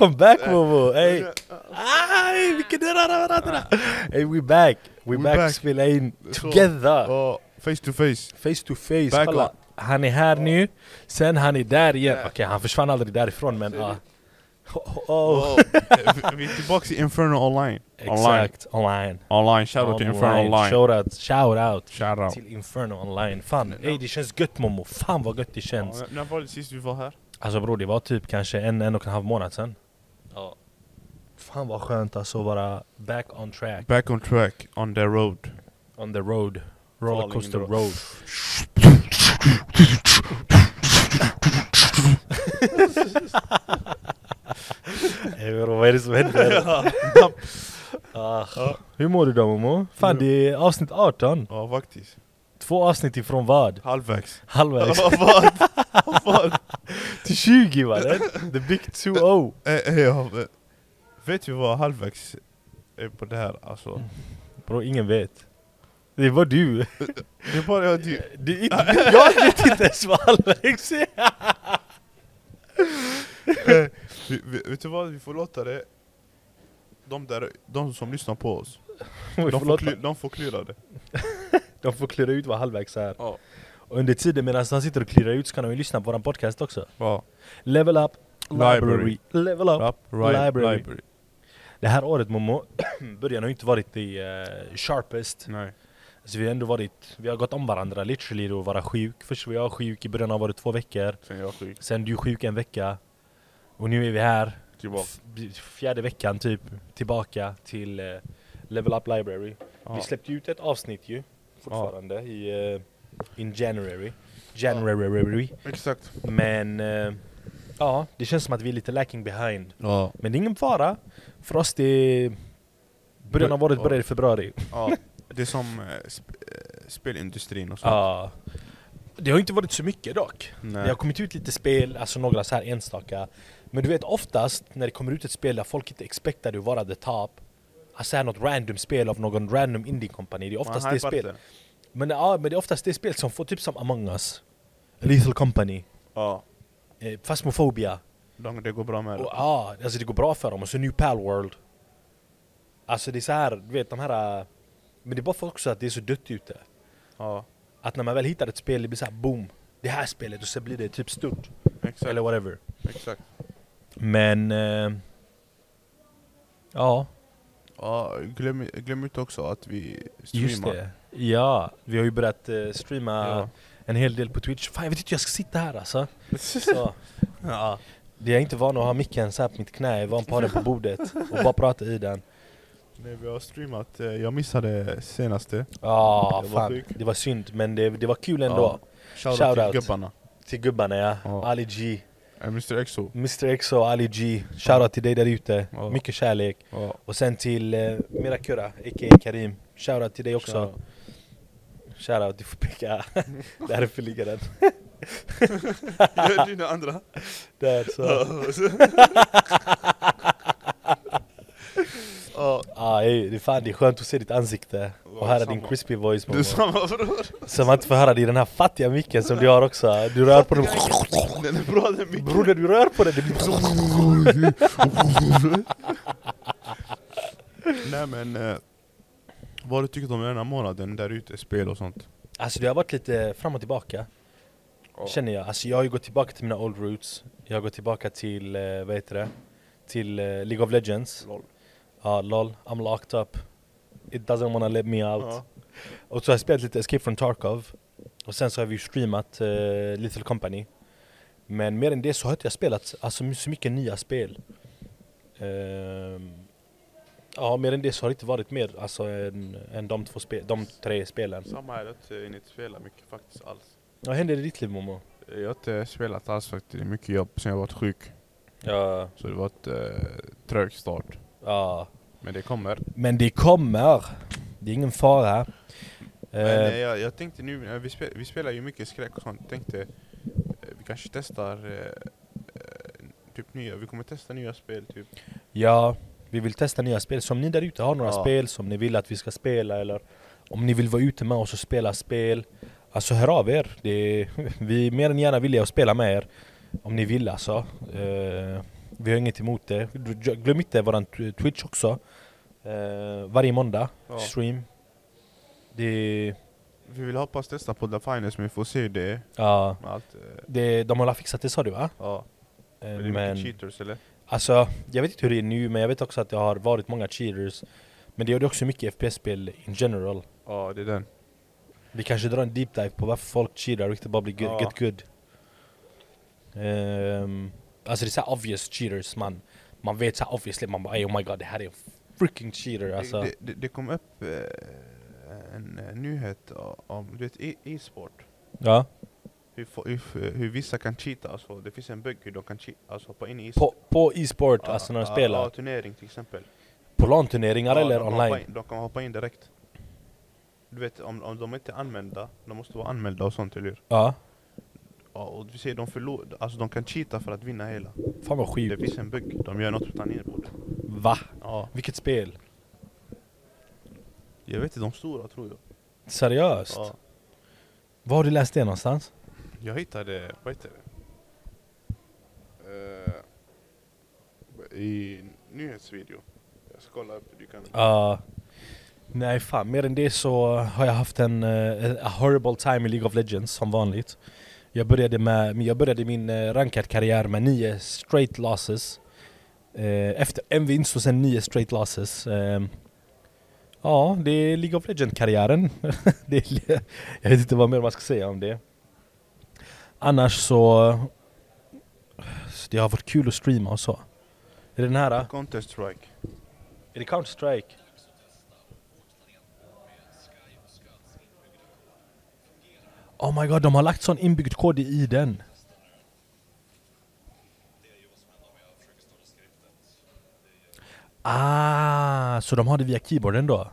welcome back Momo. Hey. Aj, vilken Hey, we back. We, We back, back. spela in together. Oh, face to face. Face to face. Back Kolla. Han är här nu, sen han är där igen. Ja. Okej, han försvann aldrig därifrån men... Du? Oh, oh. Oh. vi- är tillbaka i Inferno online. Online. Exakt, online. Online, shoutout till Inferno online. Shoutout, shoutout Shoutout. till Inferno online. Fan, ey det känns gött Momo. Fan vad gött det känns. När var det sist vi var här? Alltså bror det var typ kanske en, en och en halv månad sen. Ja. Fan vad skönt alltså att vara back on track. Back on track, on the road. On the road. Rollercoaster road. Ey bror vad är det som händer? Ah. Hur mår du då Momo? Fan det är avsnitt 18. Ja, faktiskt. Två avsnitt ifrån vad? Halvvägs. Halvvägs. Vad? Vad? Till 20 mannen! The big 2-0. Eh, eh, ja, Vet du vad halvvägs är på det här alltså? Bro, ingen vet. Det var du. Det är bara jag du. Det är inte, jag vet inte ens vad halvvägs är. Eh, vi- vi- Vet du vad, vi får låta det de, där, de som lyssnar på oss, Vi de får de får klura det. De får klura ut vad halvvägs är. Ja. Och under tiden medan han sitter och klurar ut så kan de ju lyssna på vår podcast också. Ja. Level up, library. Library. Level up. Rap, right, Library. library. Det här året Momo, början har ju inte varit det uh, sharpest. Nej. Så vi har ändå varit, vi har gått om varandra literally då, vara sjuk. Först var jag sjuk, i början av året två veckor. Sen jag sjuk. Sen du sjuk en vecka. Och nu är vi här, Tillbaka. fjärde veckan typ, tillbaka till eh, Level Up Library. Ja. Vi släppte ut ett avsnitt ju, fortfarande, i uh, in January. January. Exakt. Men eh, ja, det känns som att vi är lite lacking behind. Ja. Men det är ingen fara. För oss det är början av året Ja. börjar i februari. ja. Det är som eh, sp spelindustrin och sånt. Ja. Det har inte varit så mycket dock. Nej. Det har kommit ut lite spel, alltså några så här enstaka. Men du vet oftast när det kommer ut ett spel där folk inte expectar det att vara the top. Alltså här något random spel av någon random indie-kompani. Det är oftast det spel. det. Men, ja, men det är oftast det spel som får typ som Among Us. Lethal Company. Ja. Eh, Phasmophobia. De, det går bra med Och, det. ja, alltså det går bra för dem. Och så New Pal World. Alltså det är så här, du vet de här... äh, Men det är bara för också att det är så dött ute. Ja. Att när man väl hittar ett spel, det blir så här boom. Det här spelet och så blir det typ stort. Exakt. Eller whatever. Exakt. Men... Eh, ja, Ja, glöm, glöm inte också att vi just streamar. det. Ja, vi har ju börjat eh, streama Ja. en hel del på Twitch. Fan jag vet inte hur jag ska sitta här alltså. Så. ja. Det är inte van att ha micken så här på mitt knä, jag är van på att ha den på bordet och bara prata i den. Nej, vi har streamat, eh, jag missade senaste. Ja, sjukt. Det var synd, men det, det var kul ändå. Ja. Shoutout Shoutout. till gubbarna. Till gubbarna ja. Ja. Ali G. Eh, Mr Exo. Mr och Ali G. Shoutout till dig där ute. Ja. Mycket kärlek. Ja. Och sen till uh, Mirakura, a.k.a. Karim. Shoutout till dig också. Shoutout. Shoutout, du får peka. Därför ligger den. Gör dina andra. Där så. Ja. Ah, ey, det, är fan, det är skönt att se ditt ansikte och höra din crispy voice. Du Momo. samma bror. Så man inte får höra det i den här fattiga micken som du har också. Du rör på den. Den är bra den micken. Bror när du rör på den, det blir. Nej men, eh, vad har du tyckt om den här månaden där ute, spel och sånt? Alltså det har varit lite fram och tillbaka. Känner jag. Alltså jag har ju gått tillbaka till mina old roots. Jag har gått tillbaka till, eh, vad heter det? Till eh, League of Legends. Lol. Ja, LOL. I'm locked up. It doesn't wanna let me out. Ja. Och så har jag spelat lite Escape from Tarkov. Och sen så har vi streamat uh, Little Company. Men mer än det så har inte jag spelat alltså, så mycket nya spel. Ehm, ja, mer än det så har det inte varit mer alltså, än, än de, två spel, de tre spelen. Samma här, jag har inte spelat mycket faktiskt alls. Vad händer i ditt liv Momo? Jag har inte spelat alls faktiskt, det är mycket jobb sen jag varit sjuk. Ja, Så det var ett eh, trög start. Ja. Men det kommer. Men det kommer. Det är ingen fara. Men Eh, eh, jag, jag tänkte nu, eh, vi, spel, vi spelar ju mycket skräck och sånt, tänkte eh, vi kanske testar eh, typ nya, vi kommer testa nya spel typ. ja, Vi vill testa nya spel. Så om ni där ute har några Ja. spel som ni vill att vi ska spela eller om ni vill vara ute med oss och spela spel. Alltså hör av er. Är, vi är mer än gärna villiga att spela med er. Om ni vill alltså. Eh, vi har inget emot det. Glöm inte våran Twitch också. Eh, varje måndag, Ja. stream. Det är, Vi vill hoppas testa på The Finest men vi får se det. ja, Allt, eh, det, de har fixat det sa du va? ja. Eh, Är det men, mycket cheaters eller? alltså, jag vet inte hur det är nu men jag vet också att det har varit många cheaters. Men det är också mycket FPS-spel in general. Ja, det är den. Vi kanske drar en deep dive på varför folk cheatar och inte bara blir Ja. get good. Ehm, alltså det är så här obvious cheaters man, man vet så här obviously, man bara "Ey, oh my god det här är en freaking cheater alltså. Det, det, det kom upp eh, en eh, nyhet om du vet, e- e-sport. Ja. Hur, hur, hur vissa kan cheata, alltså, det finns en bugg hur de kan cheata, alltså på in i e-sport. På, på e-sport, Ja, alltså när de ja, spelar. Ja, turnering till exempel. På LAN-turneringar eller de online? In, de kan hoppa in direkt. Du vet, om, om de inte är anmälda, de måste vara anmälda och sånt, eller hur? Ja. Ja, och vi säger de förlorar, alltså de kan cheata för att vinna hela. Fan vad Det sjukt. finns en bugg, de gör något utan nedbord. Va? Ja. Vilket spel? Jag vet inte, de stora tror jag. Seriöst? Ja. Var har du läst det någonstans? Jag hittade, vad heter det? Eh, I nyhetsvideo. Jag ska kolla upp, du kan... Ja. nej fan, mer än det så har jag haft en uh, a horrible time i League of Legends som vanligt. Jag började, med, jag började min uh, ranked karriär med nio straight losses. Eh, efter en vinst och sen nio straight losses. Ehm, ja, det är League of Legends-karriären. Jag vet inte vad mer man ska säga om det. Annars så... Det har varit kul att streama och så. Är det den här? Counter Strike. Är det Counter-Strike? Oh my god, de har lagt sån inbyggd kod i den. Ah, så de har det via keyboarden då?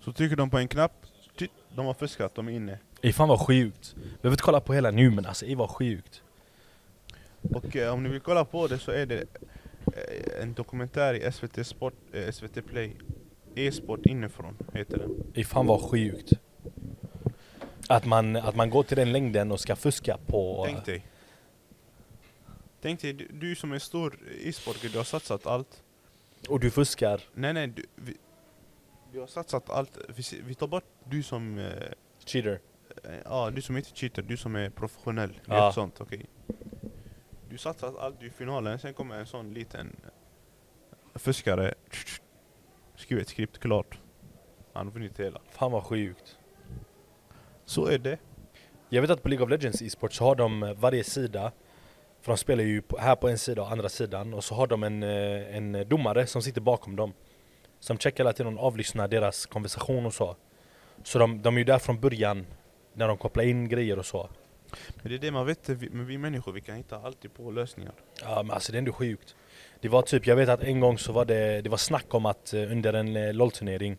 Så trycker de på en knapp, titt, de har fuskat, de är inne. Ey fan vad sjukt. Vi behöver inte kolla på hela nu men alltså ey vad sjukt. Och eh, om ni vill kolla på det så är det eh, en dokumentär i SVT Sport, eh, SVT Play. E-sport inifrån heter den. Ey fan vad sjukt. Att man, att man går till den längden och ska fuska på... Tänk dig. Tänk dig, du, du som är stor e-sportare, du har satsat allt. Och du fuskar. Nej nej, du, vi, du har satsat allt. Vi, vi tar bort du som, eh, Cheater. eh, ja du som inte cheater, du som är professionell. Ja. Ja. sånt, okej. Du satsat allt i finalen, sen kommer en sån liten fuskare. Skriver ett skript klart. Han har vunnit hela. Fan vad sjukt. Så är det. Jag vet att på League of Legends e-sport så har de eh, varje sida För de spelar ju här på en sida och andra sidan och så har de en, eh, en domare som sitter bakom dem Som checkar hela tiden och avlyssnar deras konversation och så Så de, de är ju där från början När de kopplar in grejer och så Men det är det man vet, men vi människor vi kan hitta alltid på lösningar. Ja men alltså det är ändå sjukt Det var typ, jag vet att en gång så var det, det var snack om att eh, under en eh, LOL-turnering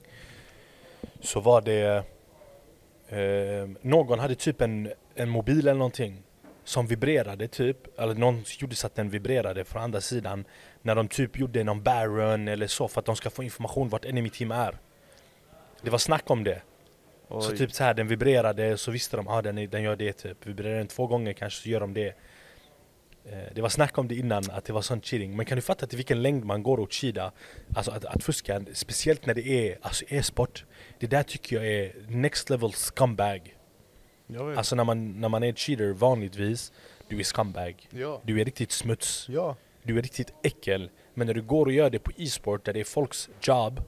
Så var det eh, Någon hade typ en, en mobil eller någonting Som vibrerade typ, eller någon gjorde så att den vibrerade från andra sidan När de typ gjorde någon barrun eller så för att de ska få information vart enemy team är Det var snack om det så Oj. typ så här, den vibrerade så visste de att ah, den, är- den gör det typ. Vibrerar den två gånger kanske så gör de det. Eh, det var snack om det innan, att det var sån cheating. Men kan du fatta till vilken längd man går och cheata? Alltså att, att fuska, speciellt när det är alltså e-sport. Det där tycker jag är next level scumbag. Alltså när man, när man är cheater vanligtvis, du är scumbag. ja. Du är riktigt smuts. Ja. Du är riktigt äckel. Men när du går och gör det på e-sport där det är folks job,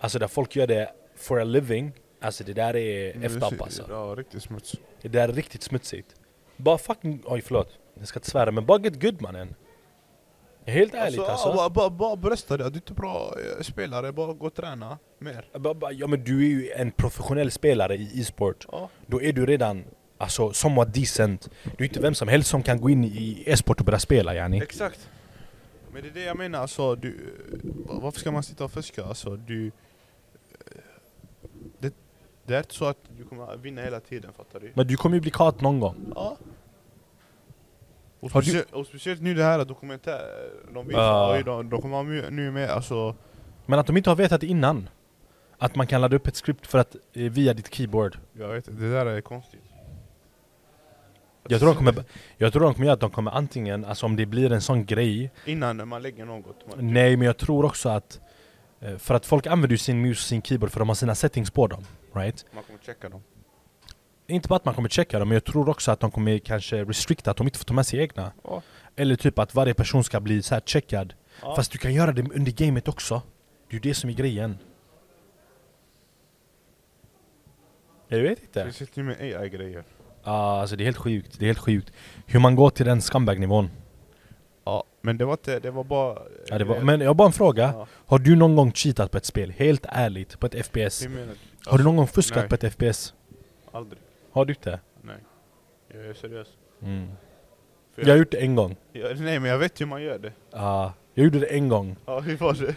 alltså där folk gör det for a living, alltså det där är up alltså. Ja, riktigt smuts. Det där är riktigt smutsigt. Bara fucking, oj förlåt. Jag ska inte svära men bara get good mannen. Helt ärligt Alltså, alltså. bara, bara, brösta det, du är inte bra eh, spelare, bara gå och träna mer. Ja men du är ju en professionell spelare i e-sport. Ja. Då är du redan alltså somewhat decent. Du är inte vem som helst som kan gå in i e-sport och börja spela yani. Exakt. Men det är det jag menar, alltså, du, varför ska man sitta och fuska? Alltså, du, eh, det, det är inte så att du kommer vinna hela tiden, fattar du? Men du kommer ju bli caught någon gång. Ja. Och, Har du- speciellt, och speciellt nu det här dokumentär, de visar, oj, de, de kommer nu med alltså Men att de inte har vetat innan. Att man kan ladda upp ett script för att, eh, via ditt keyboard. Jag vet det där är konstigt. Jag tror de kommer, jag tror de kommer göra att de kommer antingen, alltså om det blir en sån grej. Innan man lägger något. Man, Nej men jag tror också att, eh, för att folk använder ju sin mus och sin keyboard för de har sina settings på dem. Right? man kommer checka dem. Inte bara att man kommer checka dem, men jag tror också att de kommer kanske restrikta att de inte får ta med sig egna. Ja. Eller typ att varje person ska bli så här checkad. Ja. Fast du kan göra det under gamet också. Det är ju det som är grejen. Jag vet inte. Det sitter ju med AI-grejer. Ja, alltså det är helt sjukt. Det är helt sjukt. Hur man går till den scumbag-nivån. Ja, men det var inte, det var bara... Ja, det var, men jag har bara en fråga. Ja. Har du någon gång cheatat på ett spel? Helt ärligt, på ett FPS? Har du någon gång fuskat nej. på ett FPS? Aldrig. Har du inte? Nej. Jag är seriös. Mm. För Jag har gjort det en gång. jag, nej men jag vet hur man gör det. Ja, jag gjorde det en gång. Ja, hur var det?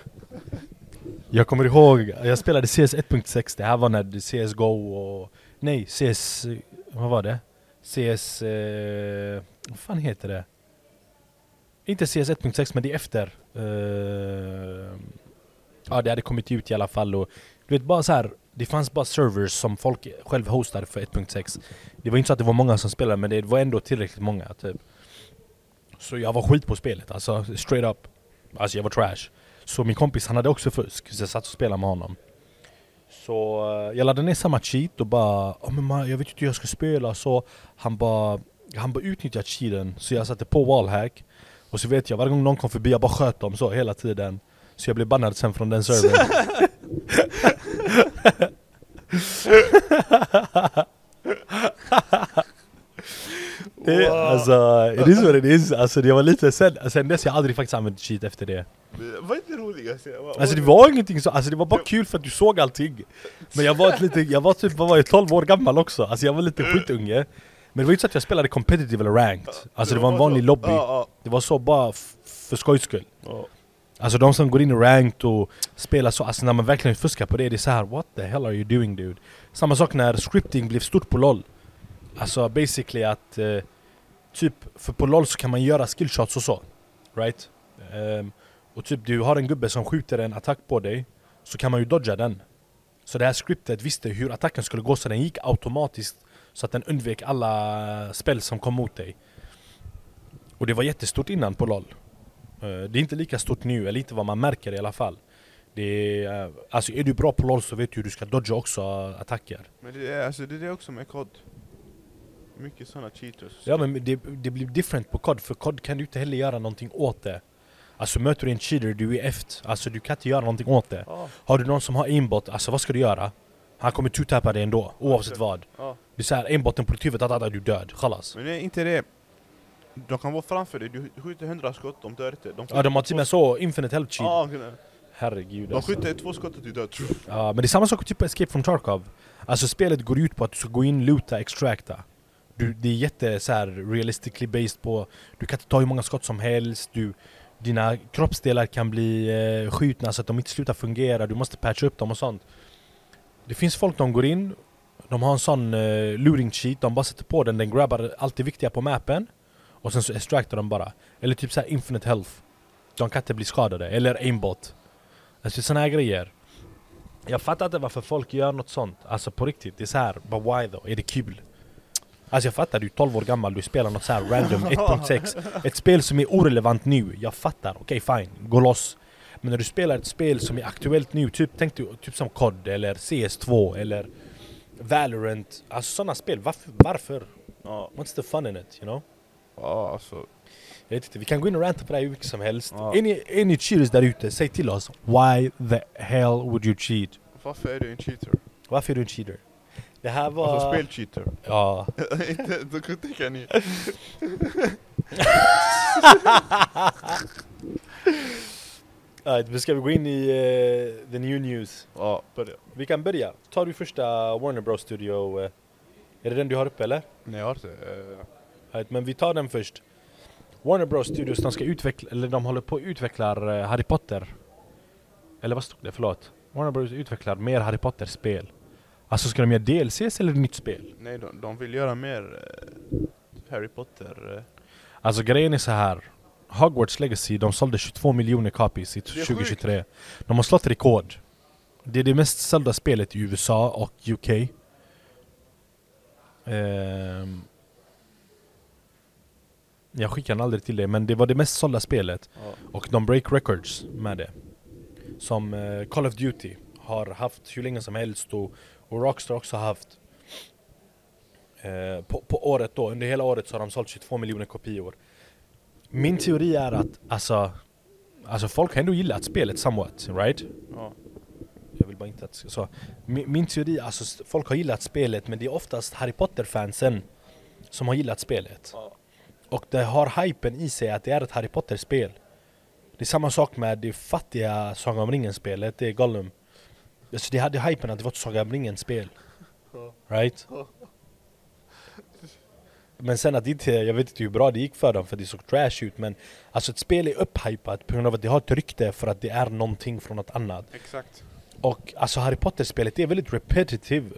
Jag kommer ihåg, jag spelade CS 1.6, det här var när CSGO och... Nej, CS... Vad var det? CS... Eh, vad fan heter det? Inte CS 1.6 men det är efter. Eh, ja det hade kommit ut i alla fall och... Du vet bara så här. Det fanns bara servers som folk själv hostade för 1.6 Det var inte så att det var många som spelade men det var ändå tillräckligt många typ. Så jag var skit på spelet, alltså straight up. Alltså jag var trash. Så min kompis han hade också fusk, så jag satt och spelade med honom. Så eh, jag laddade ner samma cheat och bara oh, men man, Jag vet inte hur jag ska spela. Så Han bara Han bara utnyttjade cheaten. Så jag satte på wallhack. Och så vet jag varje gång någon kom förbi jag bara sköt dem så hela tiden. Så jag blev bannad sen från den servern. Det, alltså, it is what it is. Alltså det var lite sen, sen dess jag aldrig faktiskt använt cheat efter det. Vad är det roligaste? Alltså det var ingenting så, alltså det var bara kul för att du såg allting. Men jag var lite, jag var typ, vad var jag, 12 år gammal också. Alltså jag var lite skitunge. Men det var inte så att jag spelade competitive eller ranked. Alltså det var en vanlig lobby. Det var så bara för skojs skull. Alltså de som går in i ranked och spelar så, alltså när man verkligen fuskar på det, det är så här: What the hell are you doing dude? Samma sak när scripting blev stort på LOL Alltså basically att eh, Typ, för på LOL så kan man göra skillshots och så Right? Um, och typ du har en gubbe som skjuter en attack på dig Så kan man ju dodga den Så det här scriptet visste hur attacken skulle gå så den gick automatiskt Så att den undvek alla spel som kom mot dig Och det var jättestort innan på LOL det är inte lika stort nu, eller inte vad man märker i alla fall det är, eh, alltså är du bra på LOL så vet du hur du ska dodga också eh, attacker Men det är, alltså, det är också med kod. Mycket sådana cheaters. Ja men det, det blir different på COD, för COD kan du inte heller göra någonting åt det Alltså möter du en cheater, du är eft, alltså du kan inte göra någonting åt det Ja, Har du någon som har aimbot, alltså vad ska du göra? Han kommer two-tappa dig ändå, oavsett Okej. vad ja. Det är såhär, aimboten på ditt huvud, att du är död, khalas Men det är inte det. De kan vara framför dig, du skjuter hundra skott, de dör inte. De Ja de har till och med så, infinite health cheat Ja, okej. Herregud de alltså. skjuter två skott och du dör. Ja, men det är samma sak typ Escape from Tarkov Alltså spelet går ut på att du ska gå in, loota, extracta du, Det är jätte så här, realistically based på Du kan inte ta hur många skott som helst du, Dina kroppsdelar kan bli eh, skjutna så att de inte slutar fungera Du måste patcha upp dem och sånt Det finns folk som går in De har en sån eh, looting cheat, de bara sätter på den, den grabbar allt det viktiga på mappen Och sen så extractar de bara. Eller typ så här infinite health. De kan inte bli skadade, eller aimbot. Alltså såna här grejer. Jag fattar inte varför folk gör något sånt, alltså på riktigt. Det är så här, but why då? Är det kul? Alltså jag fattar, du är 12 år gammal, du spelar något så här random 1.6 Ett spel som är orelevant nu, jag fattar, okej fine, gå loss. Men när du spelar ett spel som är aktuellt nu, typ, tänk du, typ som COD eller CS2 eller Valorant. Alltså sådana spel, varför? varför? What's the fun in it, you know? Ja alltså. Jag vet inte, vi kan gå in och ranta på det här hur mycket som helst Ja. Är ni, är ni cheaters där ute, säg till oss Why the hell would you cheat? Varför är du en cheater? Varför är du en cheater? Det här var... Alltså spelcheater. Ja, inte, då kan tänka ni. Alright, men ska vi gå in i eh, the new news? Ja, börja. Vi kan börja. Tar du första Warner Bros Studio? eh, är det den du har uppe eller? Nej jag har inte. Alright, men vi tar den först. Warner Bros Studios, de ska utveckla, eller de håller på att utveckla eh, Harry Potter. Eller vad stod det? Förlåt. Warner Bros utvecklar mer Harry Potter-spel. Alltså ska de göra DLCs eller nytt spel? nej de, de vill göra mer eh, Harry Potter. eh. Alltså grejen är så här. Hogwarts Legacy, de sålde 22 miljoner copies i Det är 2023. De har slått rekord. Det är det mest sålda spelet i USA och UK. Ehm, jag skickar den aldrig till dig, men det var det mest sålda spelet. Ja. Och de break records med det. Som eh, Call of Duty har haft hur länge som helst och, och Rockstar också haft. Eh, på, på året då, under hela året så har de sålt 22 miljoner kopior. Min teori är att alltså, alltså folk har ändå gillat spelet somewhat, right? Ja. Jag vill bara inte att så. Min, min teori, alltså folk har gillat spelet men det är oftast Harry Potter-fansen som har gillat spelet. Ja. Och det har hypen i sig att det är ett Harry Potter-spel. Det är samma sak med det fattiga Sagan om ringen-spelet, det är Gollum. Alltså det hade hypen att det var ett Sagan om ringen-spel. Right? Men sen att det inte, jag vet inte hur bra det gick för dem för det såg trash ut men Alltså ett spel är upphypat på grund av att det har ett rykte för att det är någonting från något annat. Exakt. Och alltså Harry Potter-spelet är väldigt repetitive.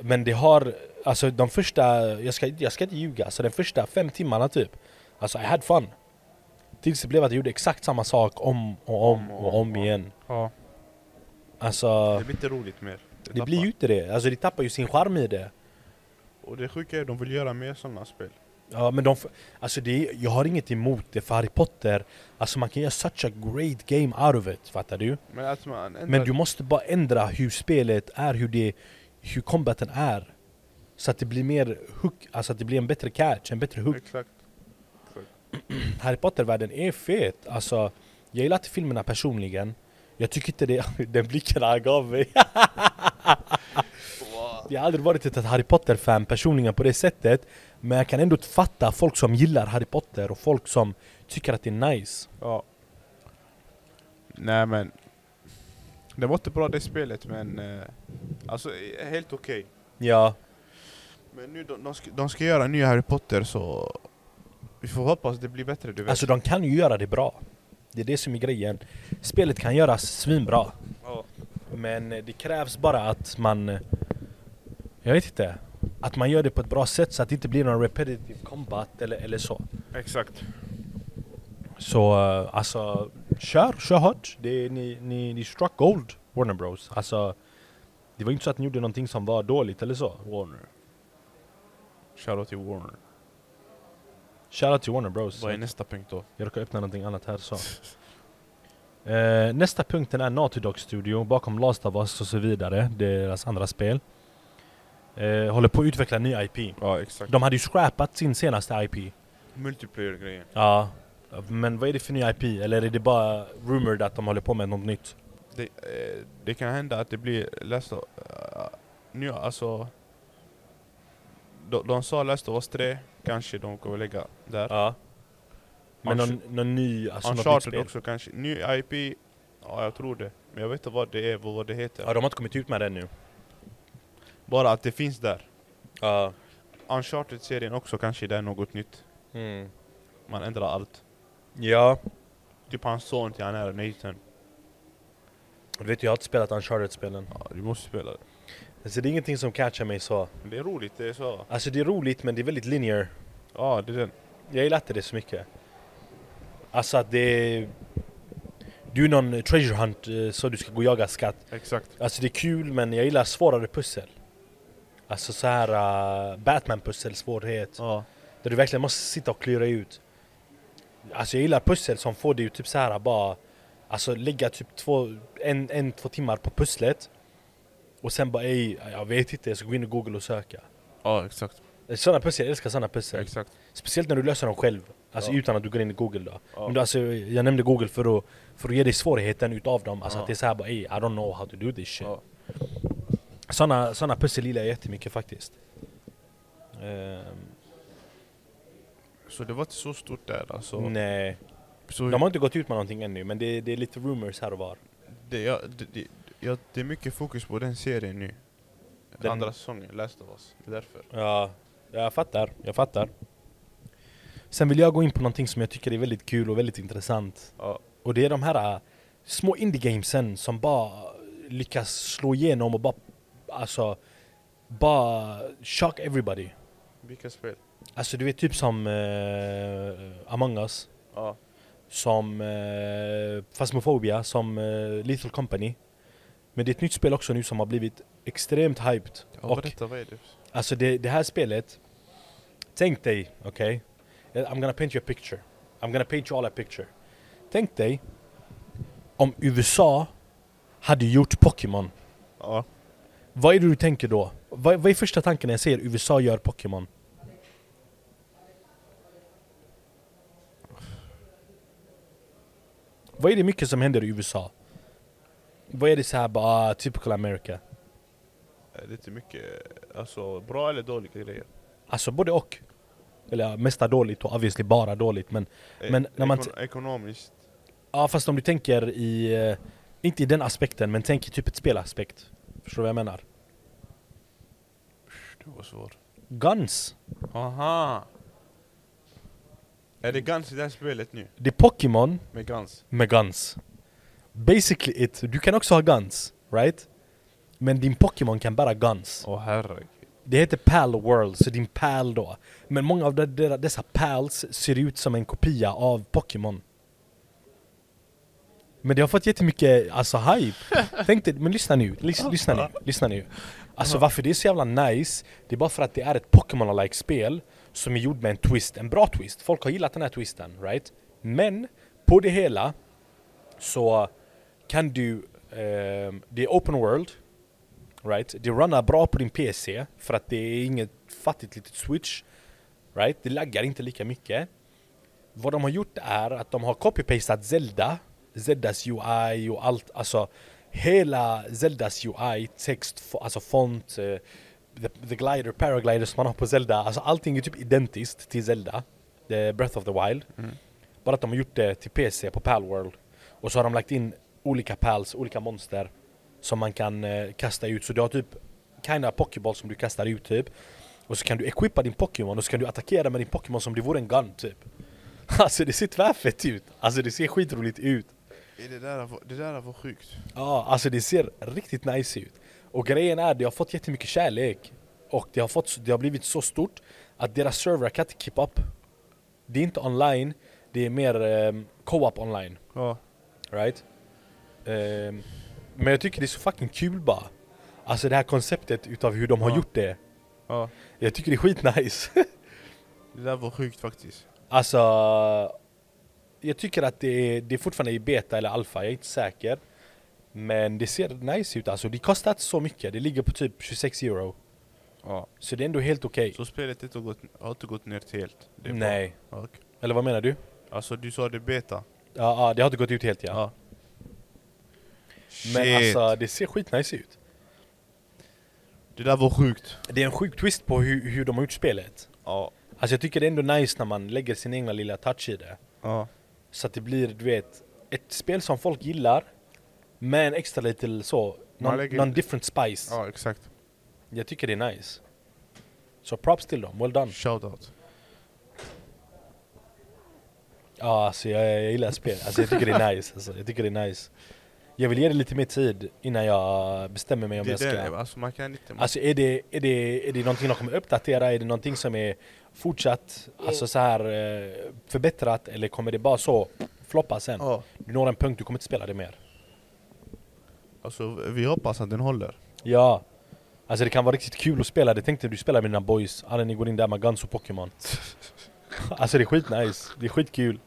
Men det har, alltså de första, jag ska, jag ska inte ljuga, så de första fem timmarna typ Alltså I had fun. Tills det blev att jag gjorde exakt samma sak om och om och om igen. Ja. Alltså, Det blir inte roligt mer. det blir ju inte det. Alltså det tappar ju sin charm i det. Och det sjuka är att de vill göra mer sådana spel. Ja men de, alltså det, jag har inget emot det för Harry Potter, alltså man kan göra such a great game out of it, fattar du? Men att man ändrar... Men du måste bara ändra hur spelet är, hur det, hur combaten är. Så att det blir mer hook, alltså att det blir en bättre catch, en bättre hook. Exakt. Harry Potter-världen är fet, alltså jag gillar inte filmerna personligen. Jag tycker inte det, den blicken han gav mig. Jag har aldrig varit ett Harry Potter-fan personligen på det sättet Men jag kan ändå fatta folk som gillar Harry Potter och folk som tycker att det är nice Ja. Nej men... Det var inte bra det spelet men... Eh, alltså eh, helt okej. Ja, Men nu de, de, ska, de ska göra en ny Harry Potter så... Vi får hoppas det blir bättre du vet. alltså de kan ju göra det bra Det är det som är grejen Spelet kan göras svinbra ja. Men det krävs bara att man Jag vet inte Att man gör det på ett bra sätt så att det inte blir någon repetitive combat eller, eller så Exakt. Så eh, alltså, kör, kör hårt. Det, ni, ni, ni struck gold, Warner Bros. Alltså, det var inte så att ni gjorde någonting som var dåligt eller så. Warner. Shoutout till Warner. Shoutout till Warner Bros. Vad är nästa punkt då? Jag råkade öppna någonting annat här så. Eh, nästa punkten är Naughty Dog Studio bakom Last of Us och så vidare. Deras andra spel. Eh, håller på att utveckla ny IP. Ja exakt. De hade ju scrappat sin senaste IP. Multiplayer-grejen. Ja. Men vad är det för ny IP? Eller är det bara rumored att de håller på med något nytt? Det, eh, det kan hända att det blir Last of... Uh, nu alltså... De, de sa Last of Us 3, kanske de kommer lägga där. Ja. Men någon, någon ny, alltså något nytt spel? också kanske. Ny IP, ja jag tror det. Men jag vet inte vad det är, vad det heter. Ja, de har inte kommit ut med den nu. Bara att det finns där. Ja. Uncharted-serien också kanske det är något nytt. Mm. Man ändrar allt. Ja. Typ hans son till han är Nathan. Du vet, jag har inte spelat Uncharted-spelen. Ja, du måste spela det. Alltså det är ingenting som catchar mig så. Men det är roligt, det är så. Alltså det är roligt men det är väldigt linear. Ja, det är den. Jag gillar inte det så mycket. Alltså att det är... Du är någon treasure hunt eh, så du ska gå och jaga skatt. Exakt. Alltså det är kul men jag gillar svårare pussel. Alltså så här uh, Batman-pussel svårighet. Ja. Där du verkligen måste sitta och klura ut. Alltså jag gillar pussel som får dig typ så här bara Alltså lägga typ två, en, en, två timmar på pusslet Och sen bara ej, jag vet inte, jag ska gå in och google och söka Ja, exakt. Sådana pussel, jag älskar sådana pussel Exakt. Speciellt när du löser dem själv Alltså Ja. utan att du går in i google då Ja. Men då, alltså, Jag nämnde google för att, för att ge dig svårigheten utav dem Alltså Ja. att det är såhär bara ej, I don't know how to do this shit Ja. Såna, såna pussel gillar jag jättemycket faktiskt Ehm, Så det var inte så stort där alltså. Nej Så De har inte gått ut med någonting ännu men det, det är lite rumors här och var det, ja, det, det, ja, det är mycket fokus på den serien nu. Den- Andra säsongen, Last of Us. Det är därför. Ja, jag fattar, jag fattar Sen vill jag gå in på någonting som jag tycker är väldigt kul och väldigt intressant Ja. Och det är de här äh, små indie-gamesen som bara lyckas slå igenom och bara Alltså Bara shock everybody Vilka spel? Alltså du vet typ som eh, Among Us, Ja. som uh, Phasmophobia, som eh, Lethal Company. Men det är ett nytt spel också nu som har blivit extremt hyped. Ja, och berätta, vad är det? alltså det, det här spelet, tänk dig, okej? I'm gonna paint you a picture. I'm gonna paint you all a picture. Tänk dig om USA hade gjort Pokémon. Ja. Vad är det du tänker då? Vad, vad är första tanken när jag säger USA gör Pokémon? Vad är det mycket som händer i USA? Vad är det så här bara, ah, typical America? Eh, Det är inte mycket, alltså bra eller dåliga grejer. Alltså både och. Eller mesta dåligt och obviously bara dåligt men Eh, Men när man ekon- Ekonomiskt, Ja fast om du tänker i, eh, inte i den aspekten men tänk i typ ett spelaspekt. Förstår du vad jag menar? det var svårt. Guns! Aha! Är det Guns i det här spelet nu? Det är Pokémon Med Guns? med guns. Basically it. Du kan också ha guns, right? Men din Pokémon kan bara guns. Åh herregud. Det heter Pal World, så din Pal då. Men många av de, de, dessa Pals ser ut som en kopia av Pokémon. Men det har fått jättemycket alltså, hype. Tänk dig, men lyssna nu, lys, lyssna nu, lyssna nu. Alltså varför det är så jävla nice, det är bara för att det är ett Pokémon-like spel som är gjord med en twist, en bra twist. Folk har gillat den här twisten, right? Men på det hela så kan du, eh, det är open world, right? Det runnar bra på din PC för att det är inget fattigt litet switch, right? Det laggar inte lika mycket. Vad de har gjort är att de har copy-pastat Zelda, Zeldas UI och allt, alltså hela Zeldas UI, text, alltså font, eh, the, the glider, paraglider som man har på Zelda, alltså allting är typ identiskt till Zelda, the Breath of the Wild. Mm. Bara att de har gjort det till PC på Palworld. Och så har de lagt in olika pals, olika monster som man kan eh, kasta ut. Så du har typ kinda Pokéball som du kastar ut typ. Och så kan du equippa din Pokémon och så kan du attackera med din Pokémon som det vore en gun typ. Alltså det ser tvärfett ut. Alltså det ser skitroligt ut. Är det där var, det där var sjukt. Ja, alltså det ser riktigt nice ut. Och grejen är, det har fått jättemycket kärlek. Och det har, fått, det har blivit så stort att deras server kan inte keep up. Det är inte online, det är mer um, co-op online. Ja. Right? Ehm, men jag tycker det är så fucking kul bara. Alltså det här konceptet utav hur de har Ja. gjort det. ja. Jag tycker det är skitnice. Det där var sjukt faktiskt. alltså, jag tycker att det är, det är fortfarande i beta eller alfa, jag är inte säker. Men det ser nice ut alltså. Det kostar inte så mycket, det ligger på typ 26 euro. Ja. Så det är ändå helt okej. Så spelet inte gått, har inte gått ner till helt? Det är bra. Nej. Ja, okej. Eller vad menar du? Alltså du sa det beta? Ja, ja, det har inte gått ut helt ja. Ja. Men Shit. alltså det ser skitnice ut. Det där var sjukt. Det är en sjuk twist på hur, hur de har gjort spelet. Ja. Alltså jag tycker det är ändå nice när man lägger sin egna lilla touch i det. Ja. Så att det blir, du vet, ett spel som folk gillar med en extra lite så, någon, lägger- någon different spice. Ja exakt. Jag tycker det är nice. Så props till dem, well done. Shoutout. Ja alltså jag, jag gillar spel, alltså jag tycker det är nice. Alltså, jag tycker det är nice. Jag vill ge det lite mer tid innan jag bestämmer mig om Det jag ska... det, alltså man kan inte... Alltså är det, är, det, är det någonting de kommer uppdatera? Är det någonting som är fortsatt alltså så här eh, förbättrat? Eller kommer det bara så floppa sen? ja. Du når en punkt, du kommer inte spela det mer. Alltså vi hoppas att den håller. Ja. Alltså det kan vara riktigt kul att spela, det tänkte du spela med dina boys, alla ni går in där med Guns och Pokémon. alltså det är skitnice, det är skitkul.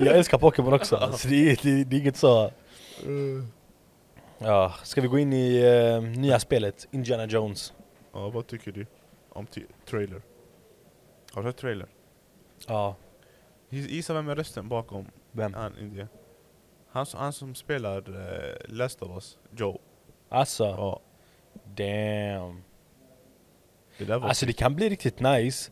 jag älskar Pokémon också, alltså det, är, det, det är inget så... Ja, ska vi gå in i eh, nya spelet, Indiana Jones? Ja vad tycker du om trailer? Har du sett trailer? Ja, Gis- Gissa vem är rösten bakom vem? han Indien? Han, han som spelar uh, Last of Us, Joe. Alltså, Ja. damn. Det där var Alltså det kan bli riktigt nice.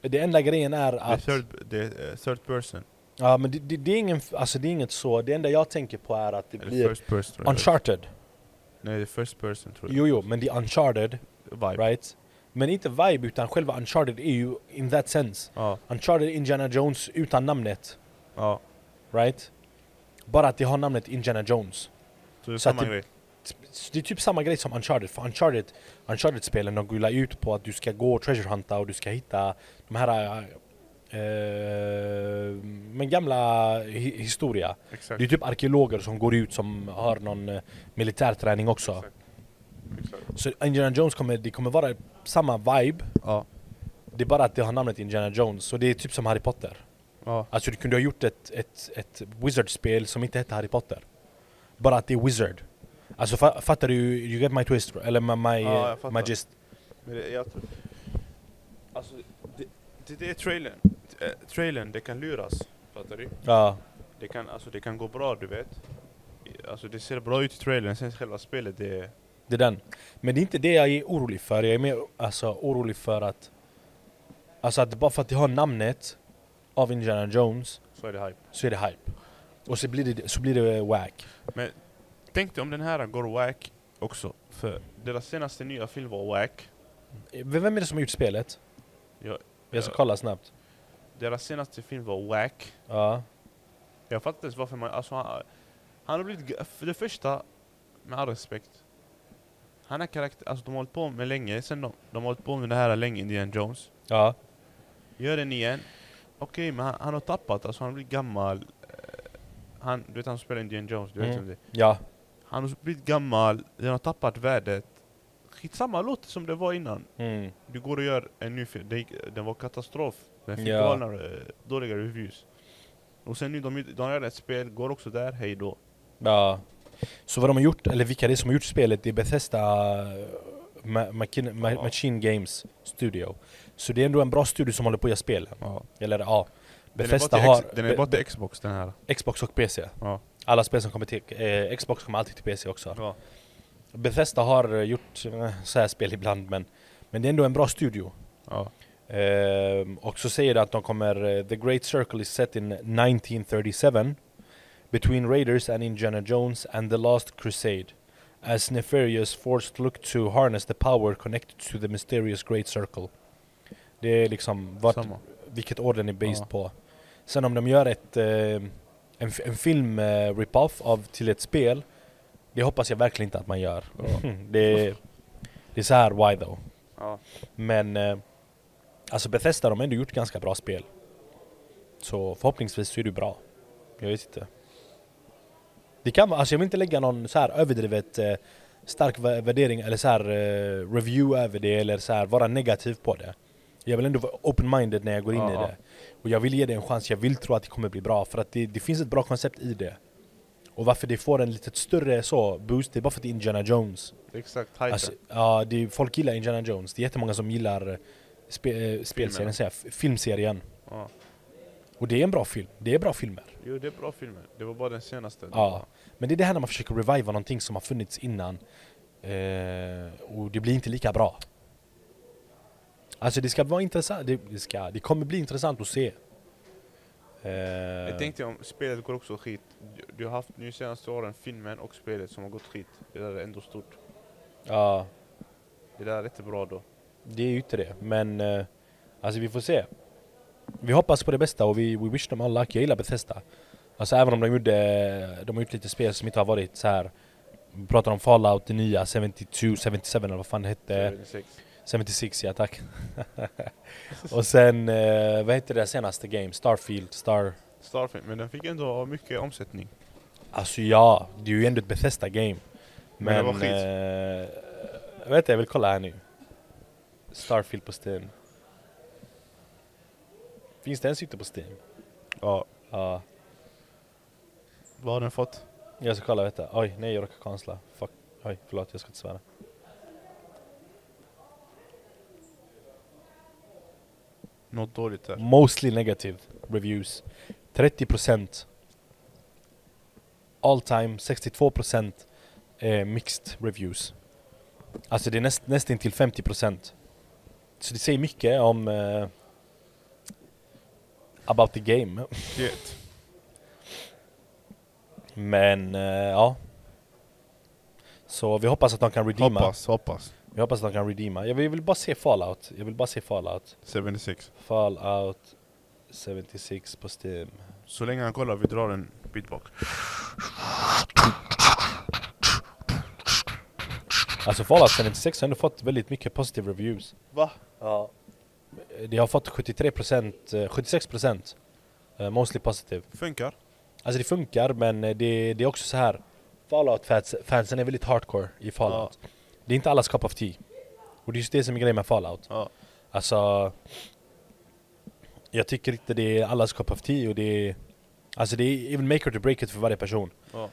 Det enda grejen är det är att... third, är, eh, third person. Ja men det, det, det, är ingen, alltså det är inget så, det enda jag tänker på är att det Eller blir first person uncharted. Nej det är first person tror jag. Jo jo, men det är uncharted, Vibe. right? Men inte vibe utan själva uncharted är ju in that sense. Ja. Uncharted Indiana Jones utan namnet, Ja. right? Bara att det har namnet Indiana Jones. Så det är Så att samma det- grej. det är typ samma grej som Uncharted, för Uncharted, Uncharted-spelen de går ju ut på att du ska gå och treasure hunta och du ska hitta de här eh, men gamla hi historia. Exakt. Det är typ arkeologer som går ut som har någon eh, militärträning också. Exakt. Exakt. Så Indiana Jones kommer, det kommer vara samma vibe, Ja. det är bara att det har namnet Indiana Jones, så det är typ som Harry Potter. Ja. Alltså du kunde ha gjort ett, ett, ett Wizard-spel som inte hette Harry Potter. Bara att det är Wizard. Alltså fa fattar du, you get my twist, eller my, my, Ja, jag my gist? Men det, jag tror... Alltså, det, det, det är trailern. Äh, trailern, det kan luras. Fattar du? Ja, Det kan, alltså, det kan gå bra, du vet. Alltså det ser bra ut i trailern, sen själva spelet det är... det är den. Men det är inte det jag är orolig för, jag är mer alltså, orolig för att Alltså att bara för att det har namnet av Indiana Jones Så är det hype. så är det hype. Och så blir det, så blir det wack. Men tänk dig om den här går wack också. För deras senaste nya film var wack. Vem är det som har gjort spelet? Ja, Jag ska kolla snabbt. Deras senaste film var wack. Ja. Jag fattar inte varför man... Alltså han, han har blivit... För det första, med all respekt. Han är karaktär... Alltså de har hållit på med länge, sen de, de har hållit på med det här länge, Indiana Jones. Ja. Gör den igen. Okej, men han, han har tappat, alltså han har blivit gammal. Eh, Han, du vet han spelar Indiana Jones, du vet Mm. vem det. Ja. Han har blivit gammal, den har tappat värdet. Skitsamma, låt som det var innan. Mm. Du går och gör en ny film, gick- den var katastrof. Den fick Ja. galna, eh, dåliga reviews. Och sen nu, de, de gör ett spel, går också där, hej då. Ja. Så vad de har gjort, eller vilka det är som har gjort spelet, det är Bethesda uh, Ma- Machine, Ma- Ja. Machine Games Studio. Så det är ändå en bra studio som håller på att göra spelen. Ja. Eller ja, Bethesda har den är bara till Xbox den här. Xbox och PC. Ja. Alla spel som kommer till eh, Xbox kommer alltid till PC också. Ja. Bethesda har eh, gjort eh, så här spel ibland men, men det är ändå en bra studio. ja. Ehm, och så säger det att de kommer, eh, The Great Circle is set in 1937 Between Raiders and Indiana Jones and the Last Crusade As nefarious force look to harness the power connected to the mysterious Great Circle Det är liksom vart, Samma. vilket år den är based Ja. på Sen om de gör ett, eh, en, en film eh, rip-off av till ett spel Det hoppas jag verkligen inte att man gör Ja. det, det är så här why though Ja. men eh, alltså Bethesda de har ändå gjort ganska bra spel. Så förhoppningsvis så är det bra. Jag vet inte. Det kan alltså jag vill inte lägga någon så här överdrivet eh, stark vä- värdering eller så här eh, review över det eller så här vara negativ på det. Jag vill ändå vara open-minded när jag går in Ja, i det. Och jag vill ge det en chans, jag vill tro att det kommer bli bra för att det, det finns ett bra koncept i det. Och varför det får en lite större så boost, det är bara för att det är Indiana Jones. Exakt, hypen. Alltså, ja, det är, folk gillar Indiana Jones. Det är jättemånga som gillar eh, spe, eh, spelserien, filmserien. ja. Och det är en bra film. Det är bra filmer. Jo det är bra filmer, det var bara den senaste. Ja. Men det är det här när man försöker reviva någonting som har funnits innan. Eh, och det blir inte lika bra. Alltså det ska vara intressant. Det, det, ska, det kommer bli intressant att se. Eh, Jag tänkte om spelet går också skit. Du, har haft nu senaste åren filmen och spelet som har gått skit. Det där är ändå stort. Ja, Det där är rätt bra då. det är ju inte det. Men eh, alltså vi får se. Vi hoppas på det bästa och vi, we wish them all luck. Jag gillar Bethesda. Alltså även om de gjorde, de har gjort lite spel som inte har varit så här. Vi pratar om Fallout, det nya, 72, 77 eller vad fan det hette. 76. 76 ja tack. och sen, eh, vad heter det senaste game? Starfield, Star... Starfield, men den fick ändå mycket omsättning. Alltså ja, det är ju ändå ett Bethesda game. Men det Men... var skit. eh, jag vet inte, jag vill kolla här nu. Starfield på Steam. Finns det ens ute på Steam? Ja. Ja. Vad har den fått? Jag ska kolla, vet du. Oj, nej jag råkade cancella. Fuck. Oj, förlåt, jag ska inte svära. Något dåligt där. Mostly negative reviews. 30% All time 62% eh, mixed reviews. Alltså det är näst, nästan till 50%. Så det säger mycket om eh, about the game. Shit. Men eh, ja. Så vi hoppas att de kan redeema. Hoppas, hoppas. Vi hoppas att de kan redeema. Jag vill, jag vill bara se Fallout. Jag vill bara se Fallout. 76. Fallout 76 på Steam. Så länge han kollar, vi drar en beatbox. Alltså Fallout 76 har ändå fått väldigt mycket positive reviews. Va? Ja. Det har fått 73%, eh, 76% eh, mostly positive. Funkar? Alltså det funkar men eh, det, det är också så här. Fallout-fansen är väldigt hardcore i Fallout. Det är inte allas cup of tea. Och det är just det som är grejen med Fallout. Ja. Alltså... Jag tycker inte det är allas cup of tea och det är... Alltså det är even make or to break it för varje person. Ja.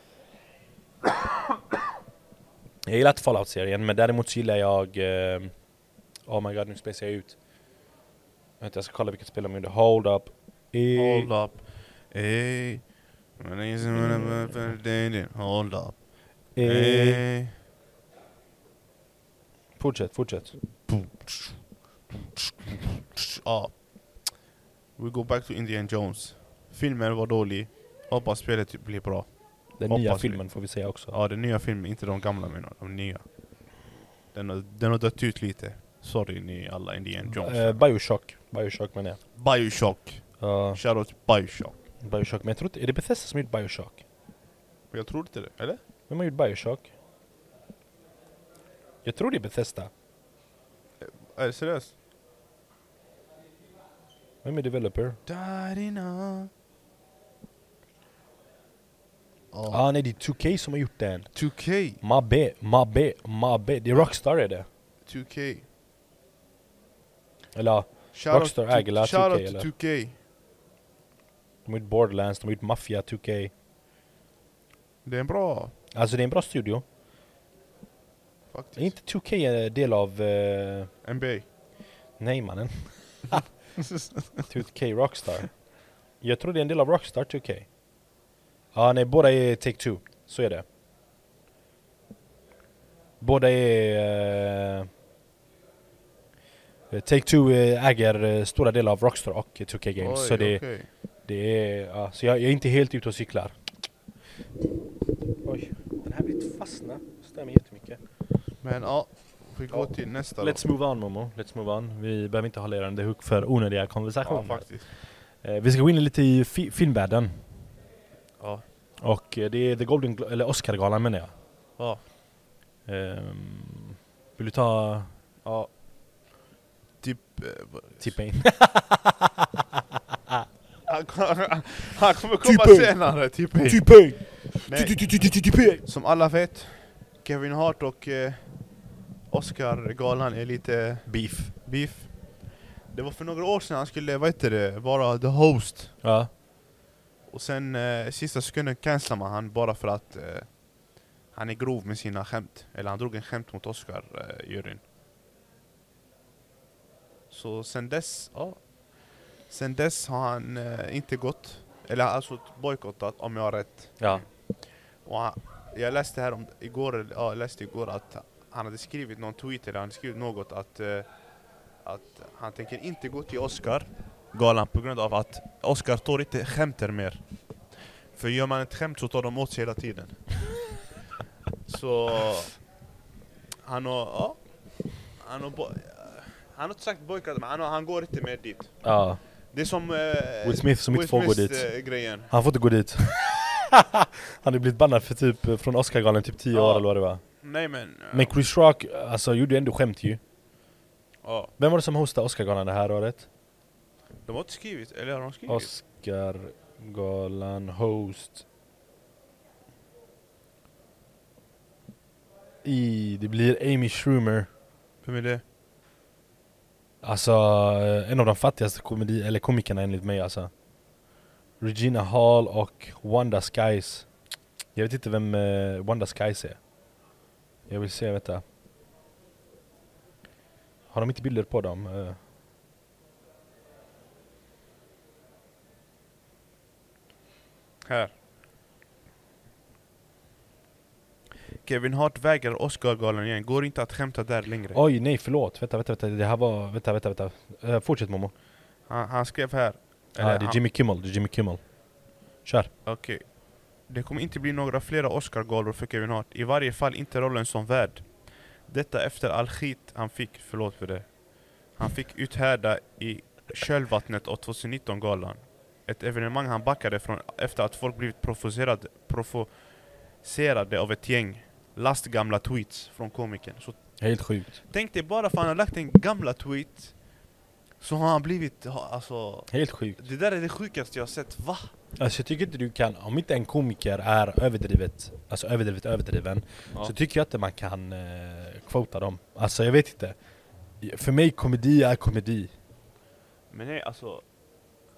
Jag gillar inte Fallout-serien men däremot så gillar jag... Eh, oh my god, nu spacar jag ut. Vänta, jag ska kolla vilket spel de gjorde. Hold up. E Hold up. Ey. Hold up. e Ey. Fortsätt, fortsätt. Ja. We go back to Indiana Jones. Filmen var dålig. Hoppas spelet blir bra. Den Hoppas nya vi. filmen får vi säga också. Ja, den nya filmen, inte de gamla menar de nya. Den har, den har dött ut lite. Sorry ni alla Indiana Jones. Eh, Bioshock. Bioshock menar jag. Bioshock. Uh, Shoutout Bioshock. Bioshock, men jag tror inte... Är det Bethesda som har gjort Bioshock? Jag tror inte det, eller? Vem har gjort Bioshock? Jag tror det är Bethesda. Är det seriöst? Vem är developer? Darina. Ah nej det är 2K som har gjort den. 2K. Mabbe, Mabbe, Mabbe. Det är Rockstar är det. 2K. Eller ja, Shoutout Rockstar äger la 2K, Shoutout eller? to 2K. de har gjort Borderlands, de har gjort Mafia 2K. Det är en bra Alltså det är en bra studio. faktiskt. Är inte 2K en del av... eh, NBA. nej mannen. 2K Rockstar. Jag tror det är en del av Rockstar 2K. Ja nej, båda är Take-Two. Så är det. Båda är... eh, Take-Two eh, äger eh, stora delar av Rockstar och 2K Games. Oj, så det, okej. det är... Ja, så jag, jag är inte helt ute och cyklar. Oj, den här blir fastna. Mig jättemycket. Men ja, vi går Ja. till nästa då. Let's move on Momo, let's move on. Vi behöver inte hålla under hook för onödiga Ja, konversationer. faktiskt. Eh, vi ska gå in lite i fi- filmvärlden. Ja. Och eh, det är The Golden Glo- eller Oscargalan menar jag. Ja. Ehm, vill du ta Ja. Typ... eh, tippa in? Han kommer, han kommer komma Typ senare, typ A. Tippa in! Nej, som alla vet, Kevin Hart och eh, Oscar-galan är lite Beef. beef. Det var för några år sedan han skulle, vad heter det, vara the host. Ja. Och sen eh, sista sekunden cancelar man han bara för att eh, han är grov med sina skämt. Eller han drog en skämt mot Oscar-juryn. Så sen dess, ja. Sen dess har han eh, inte gått. Eller alltså bojkottat om jag har rätt. Ja. Och han, jag läste här om, igår, ja, jag läste igår att han hade skrivit någon tweet eller han hade skrivit något att, eh, att han tänker inte gå till Oscar galan på grund av att Oscar tar inte skämter mer. För gör man ett skämt så tar de åt sig hela tiden. så han har, ja, han har, han har inte sagt bojkott men han, har, han går inte med dit. ja. Det är som eh, Will Smith som inte får gå Smith, dit. eh, grejen. Han får inte gå dit. han har blivit bannad för typ eh, från Oscargalan typ 10 Ja. år eller vad det var. Nej men, ja. Men Chris Rock alltså, gjorde ändå skämt ju. ja. Vem var det som hostade Oscargalan det här året? De har inte skrivit, eller har de skrivit? Oscargalan host i, det blir Amy Schumer Vem är det? Alltså eh, en av de fattigaste komedi eller komikerna enligt mig alltså. Regina Hall och Wanda Skies. Jag vet inte vem eh, Wanda Skies är. Jag vill se, vänta. Har de inte bilder på dem? Eh, Här. Kevin Hart vägrar Oscargalan igen, går inte att skämta där längre. Oj nej förlåt, vänta vänta vänta Det här var, vänta vänta vänta Eh, Fortsätt Momo Han, han skrev här. Ja, eller det är Jimmy Kimmel, det är Jimmy Kimmel Kör Okej. Det kommer inte bli några flera Oscargalor för Kevin Hart, i varje fall inte rollen som värd. Detta efter all skit han fick, förlåt för det. Han fick uthärda i kölvattnet av 2019-galan. Ett evenemang han backade från efter att folk blivit provocerade, provocerade av ett gäng. lastgamla tweets från komikern. Så Helt sjukt. tänk dig bara för han har lagt en gamla tweet så har han blivit, alltså Helt sjukt. Det där är det sjukaste jag har sett, va? Alltså jag tycker inte du kan, om inte en komiker är överdrivet, alltså överdrivet överdriven, Ja. så tycker jag inte man kan eh, quota dem. Alltså jag vet inte. För mig komedi är komedi. Men nej alltså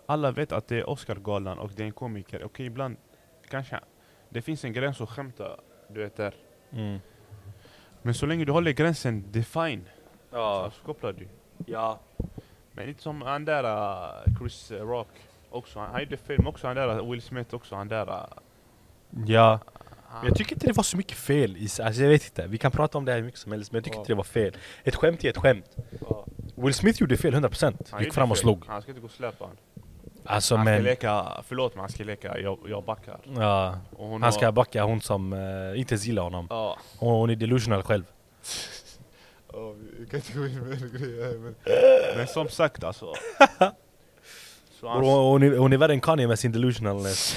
Alla vet att det är Oscargalan och det är en komiker, okej ibland kanske Det finns en gräns att skämta, du vet där Mm. Men så länge du håller gränsen, det är fine Ja. Så kopplar du ja. Men inte som han där uh, Chris uh, Rock också, han, han gjorde film också, han där uh, Will Smith också, han där uh, Ja. han, Jag tycker inte det var så mycket fel i alltså jag vet inte, vi kan prata om det här hur mycket som helst men jag tycker Ja. inte det var fel. Ett skämt är ett skämt. ja, Will Smith gjorde fel 100%, han gick fram och fel. slog. Han ska inte gå och släpa han Alltså Han ska men, leka, förlåt men han ska leka, jag, jag backar ja, hon han ska har- backa hon som eh, inte ens gillar honom. Ja, Hon, hon är delusional själv. Vi kan inte gå in med en grej här men... men som sagt alltså. Så Hon, han, hon, är, hon är värre än Kanye med sin delusionalness.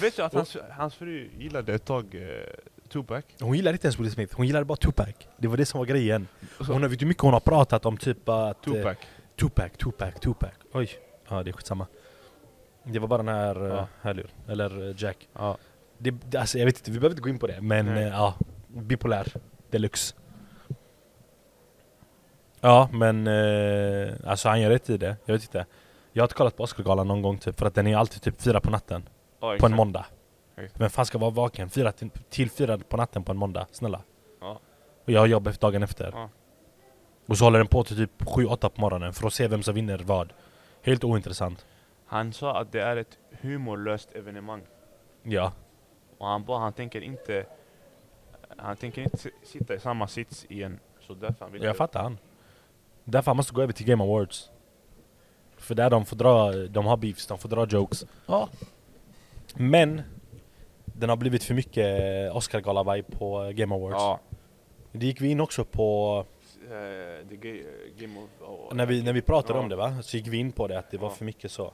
vet du att hans, hans fru gillade ett tag eh, Tupac? Hon gillar inte ens Will Smith, hon gillade bara Tupac. Det var det som var grejen. Hon har, vet du hur mycket hon har pratat om typ att... eh, Tupac? Tupac, Tupac. Oj. Ja det är skitsamma. Det var bara den här Ja. uh, hörlur, eller eh, Jack. Ja. Det, det, alltså jag vet inte, vi behöver inte gå in på det. Men eh, ja, bipolär. Deluxe. Ja men eh, alltså han gör rätt i det. Jag vet inte. Jag har inte kollat på Oscargalan någon gång typ, för att den är alltid typ fyra på natten. Ja, På en måndag. Exakt. Vem fan ska vara vaken fyra till, till fyra på natten på en måndag? Snälla. Ja. Och jag har jobb dagen efter. Ja. Och så håller den på till typ 7-8 på morgonen för att se vem som vinner vad. Helt ointressant. Han sa att det är ett humorlöst evenemang. Ja. Och han bara, han tänker inte... Han tänker inte si- sitta i samma sits igen. Så därför han vill Jag fattar han. Därför han måste gå över till Game Awards. För där de får dra, de har beefs, de får dra jokes. Ja. Men den har blivit för mycket Oscar-gala-vibe på Game Awards. Ja. Det gick vi in också på, Eh, the eh, game of... oh, när vi, när vi pratade Ja. om det va? Så gick vi in på det att det var Ja. för mycket så.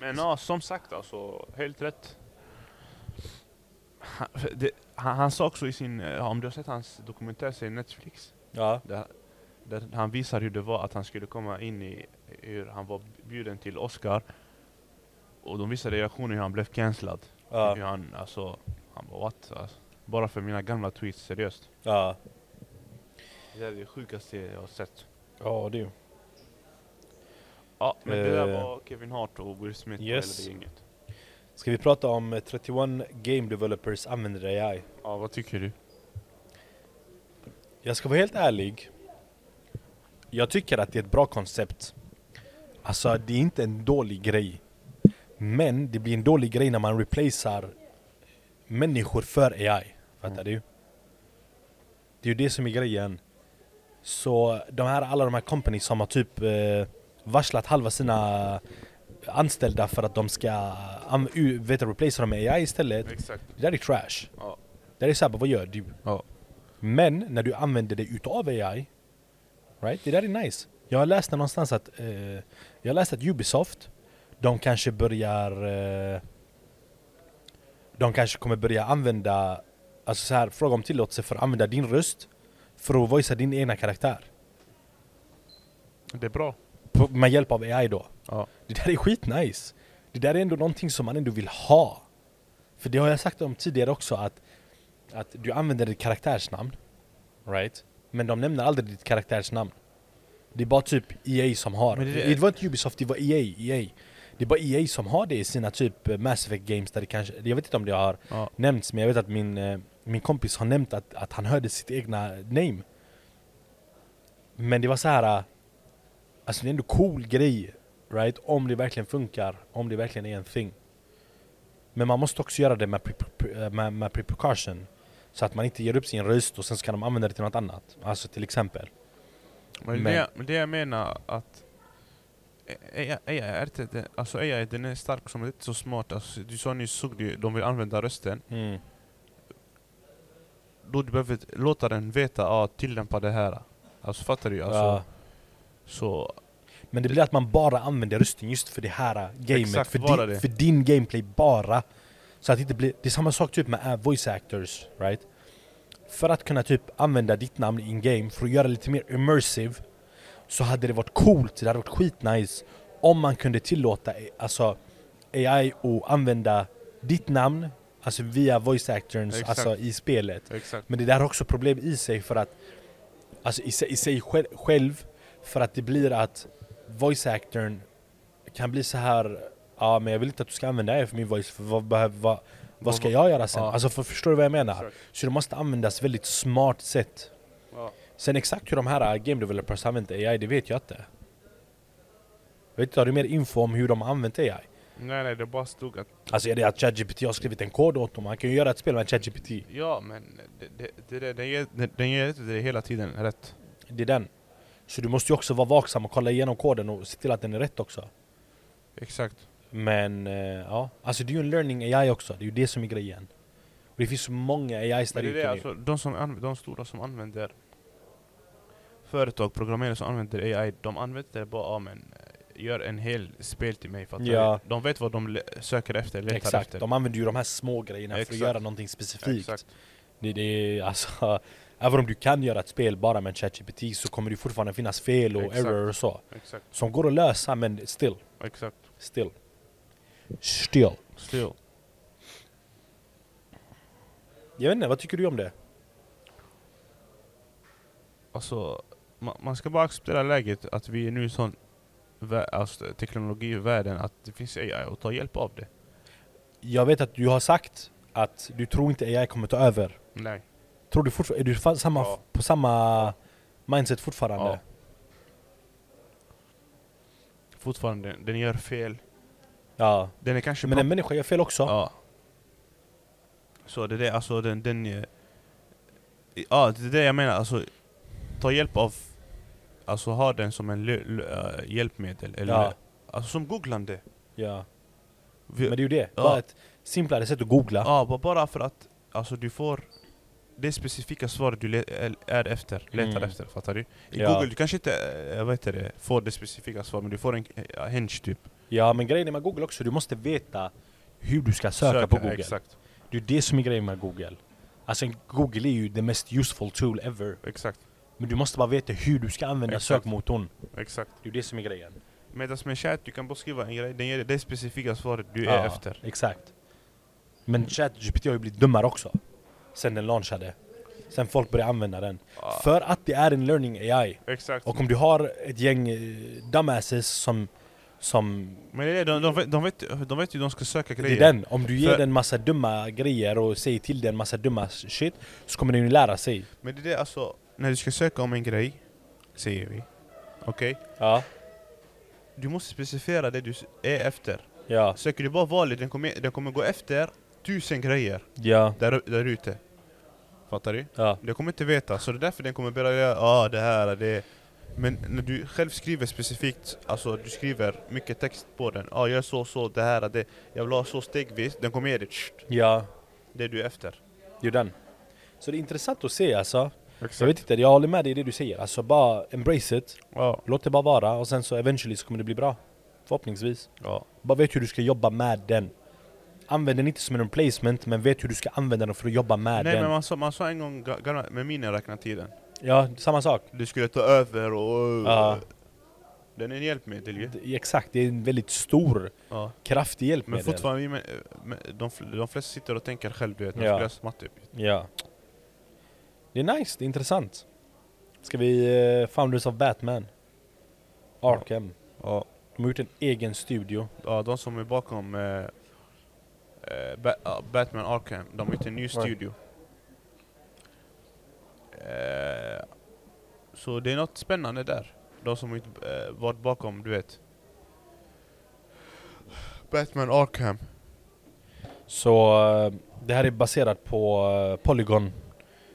Men ja, som sagt alltså, helt rätt. Han, det, han, han sa också i sin, om du har sett hans dokumentärserie Netflix, Ja. där, där han visar hur det var att han skulle komma in i, hur han var bjuden till Oscar. Och de visade reaktionen hur han blev cancellad. Hur Ja. han, alltså, han bara what? Alltså, bara för mina gamla tweets, seriöst. Ja. Det är det sjukaste jag har sett. Ja du. Ja, men det där Eh, var Kevin Hart och Will Smith yes. och hela det gänget. Ska vi prata om eh, 31 game developers använder AI? Ja, vad tycker du? Jag ska vara helt ärlig. Jag tycker att det är ett bra koncept. Alltså det är inte en dålig grej. Men det blir en dålig grej när man replacear människor för AI. Fattar du? Det är ju det som är grejen. Så de här, alla de här companies som har typ eh, varslat halva sina anställda för att de ska um, vet, replacea dem med AI istället. Exakt. Det där är trash. Ja. Det där är såhär, vad gör du? Ja. Men när du använder det utav AI, right? Det där är nice. Jag har läst någonstans att, eh, jag har läst att Ubisoft, de kanske börjar, eh, de kanske kommer börja använda, alltså så här, fråga om tillåtelse för att använda din röst för att voicea din egna karaktär. Det är bra. På, med hjälp av AI då. Ja. Det där är skitnice. Det där är ändå någonting som man ändå vill ha. För det har jag sagt om tidigare också att, att du använder ditt karaktärsnamn, right? Men de nämner aldrig ditt karaktärsnamn. Det är bara typ EA som har. Det- Det, var inte Ubisoft, det var EA, EA. Det är bara EA som har det i sina typ eh, Mass Effect games där det kanske, jag vet inte om det har Ja. nämnts men jag vet att min, eh, min kompis har nämnt att, att han hörde sitt egna name. Men det var så här. Alltså det är ändå cool grej, right? Om det verkligen funkar, om det verkligen är en thing. Men man måste också göra det med, pre- eh, med, med precaution. Så att man inte ger upp sin röst och sen ska de använda det till något annat. Alltså till exempel. Men, Men- Det, men det jag menar att AI, AI är inte, det- alltså AI den är stark som inte så smart. Alltså, du sa nyss, såg du, de vill använda rösten. Mm. Då du behöver låta den veta, ja tillämpa det här. Alltså fattar du? Alltså, Ja. Så Men det blir att man bara använder rösten just för det här gamet. Exakt, för, din, det. för din gameplay bara. Så att det inte blir, det är samma sak typ med äh, voice actors, right? För att kunna typ använda ditt namn in game för att göra det lite mer immersive Så hade det varit coolt, det hade varit skitnice Om man kunde tillåta alltså AI att använda ditt namn Alltså via voice actors, Exakt. alltså i spelet Exakt. Men det där har också problem i sig för att Alltså i sig, i sig själv, själv För att det blir att voice actorn kan bli så här Ja men jag vill inte att du ska använda AI för min voice för vad, behöver, vad, vad ska jag göra sen? Ja. Alltså för, förstår du vad jag menar? Exakt. Så det måste användas väldigt smart sätt Ja. Sen exakt hur de här game developers använt AI, det vet jag inte Jag vet inte, har du mer info om hur de har använt AI? Nej nej, det bara stod att Alltså är det att ChatGPT har skrivit en kod åt dem? Man kan ju göra ett spel med ChatGPT. Ja men det, det, det, det, den ger, den, den ger inte dig hela tiden rätt. Det är den. Så du måste ju också vara vaksam och kolla igenom koden och se till att den är rätt också. Exakt. Men eh, ja, alltså det är ju en learning AI också, det är ju det som är grejen. Och det finns många AIs där Men det är ute det, alltså, de, som de stora som använder företag, programmerare som använder AI, de använder det bara, ja men eh, gör en hel spel till mig fattar Ja. De vet vad de söker efter, letar Exakt, efter. de använder ju de här små grejerna för att Exakt. göra någonting specifikt Exakt. Det, det är alltså, även om du kan göra ett spel bara med ChatGPT så kommer det fortfarande finnas fel och Exakt. error och så Exakt. Som går att lösa men still, Exakt. still Still Still. Jag vet inte, vad tycker du om det? Alltså, man, man ska bara acceptera läget att vi är nu i sån alltså, teknologi i världen att det finns AI och ta hjälp av det. Jag vet att du har sagt att du tror inte AI kommer ta över Nej. Tror du fortfarande, är du samma, Ja. på samma mindset fortfarande? Ja. Fortfarande, den gör fel. Ja. Den är kanske Men en människa gör fel också Ja. Så det är det, alltså den, den Ja, det är det jag menar, alltså Ta hjälp av Alltså ha den som en äh, hjälpmedel eller Ja. Alltså som googlande Ja. Vi, Men det är ju det, Ja. bara ett simplare sätt att googla Ja, ba- bara för att Alltså du får Det specifika svaret du le, är- efter, letar Mm. efter, fattar du? I Ja. google, du kanske inte, eh, jag vet inte, får det specifika svaret men du får en eh, henge typ Ja men grejen är med google också, du måste veta hur du ska söka, på google Exakt, Det är det som är grejen med google Alltså google är ju the mest useful tool ever exakt, Men du måste bara veta hur du ska använda Exakt. sökmotorn. Exakt. Det är det som är grejen. Medan med chat, du kan bara skriva en grej, den ger dig det specifika svaret du Ja, är efter. Exakt. Men ChatGPT har ju blivit dummare också. Sen den launchade. Sen folk började använda den. Ja, För att det är en learning AI Exakt. Och om du har ett gäng eh, dumbasses som, som Men det är det, de, de, vet, de, vet, de vet ju de ska söka det grejer. är den, om du ger För- den massa dumma grejer och säger till den massa dumma shit Så kommer den ju lära sig. Men det är det alltså, när du ska söka om en grej Säger vi. Okej? Ja, Du måste specificera det du är efter. Ja, Söker du bara vanligt, den kommer, den kommer gå efter tusen grejer ja, där, där ute. Fattar du? ja. Den kommer inte veta, så det är därför den kommer börja göra ah, det här, det Men när du själv skriver specifikt, alltså du skriver mycket text på den. Ah, gör så, så, det här, det Jag vill ha så stegvis, den kommer ge dig Ja, det du är efter. Det är den. Så det är intressant att se alltså Exakt. Jag vet inte, jag håller med dig i det du säger Alltså bara embrace it Ja. Låt det bara vara och sen så eventually så kommer det bli bra Förhoppningsvis ja. Bara vet hur du ska jobba med den Använd den inte som en replacement men vet hur du ska använda den för att jobba med Nej den men man sa, man sa en gång ga- gamla- med miniräknartiden Ja, samma sak Du skulle ta över och... Ja. Den är en hjälpmedel ju Exakt, det är en väldigt stor, ja. kraftig hjälp Men med fortfarande, de, fl- de flesta sitter och tänker själv du vet, när de Ja. lösa matteuppgift Ja Det är nice, det är intressant. Ska vi, uh, Founders of Batman? Arkham. Ja. De har gjort en egen studio. Ja, de som är bakom eh, eh, Ba- ja, Batman Arkham, de har gjort en ny studio. Eh, Så det är något spännande där. De som har gjort, eh, varit bakom, du vet. Batman Arkham. Så eh, det här är baserat på eh, Polygon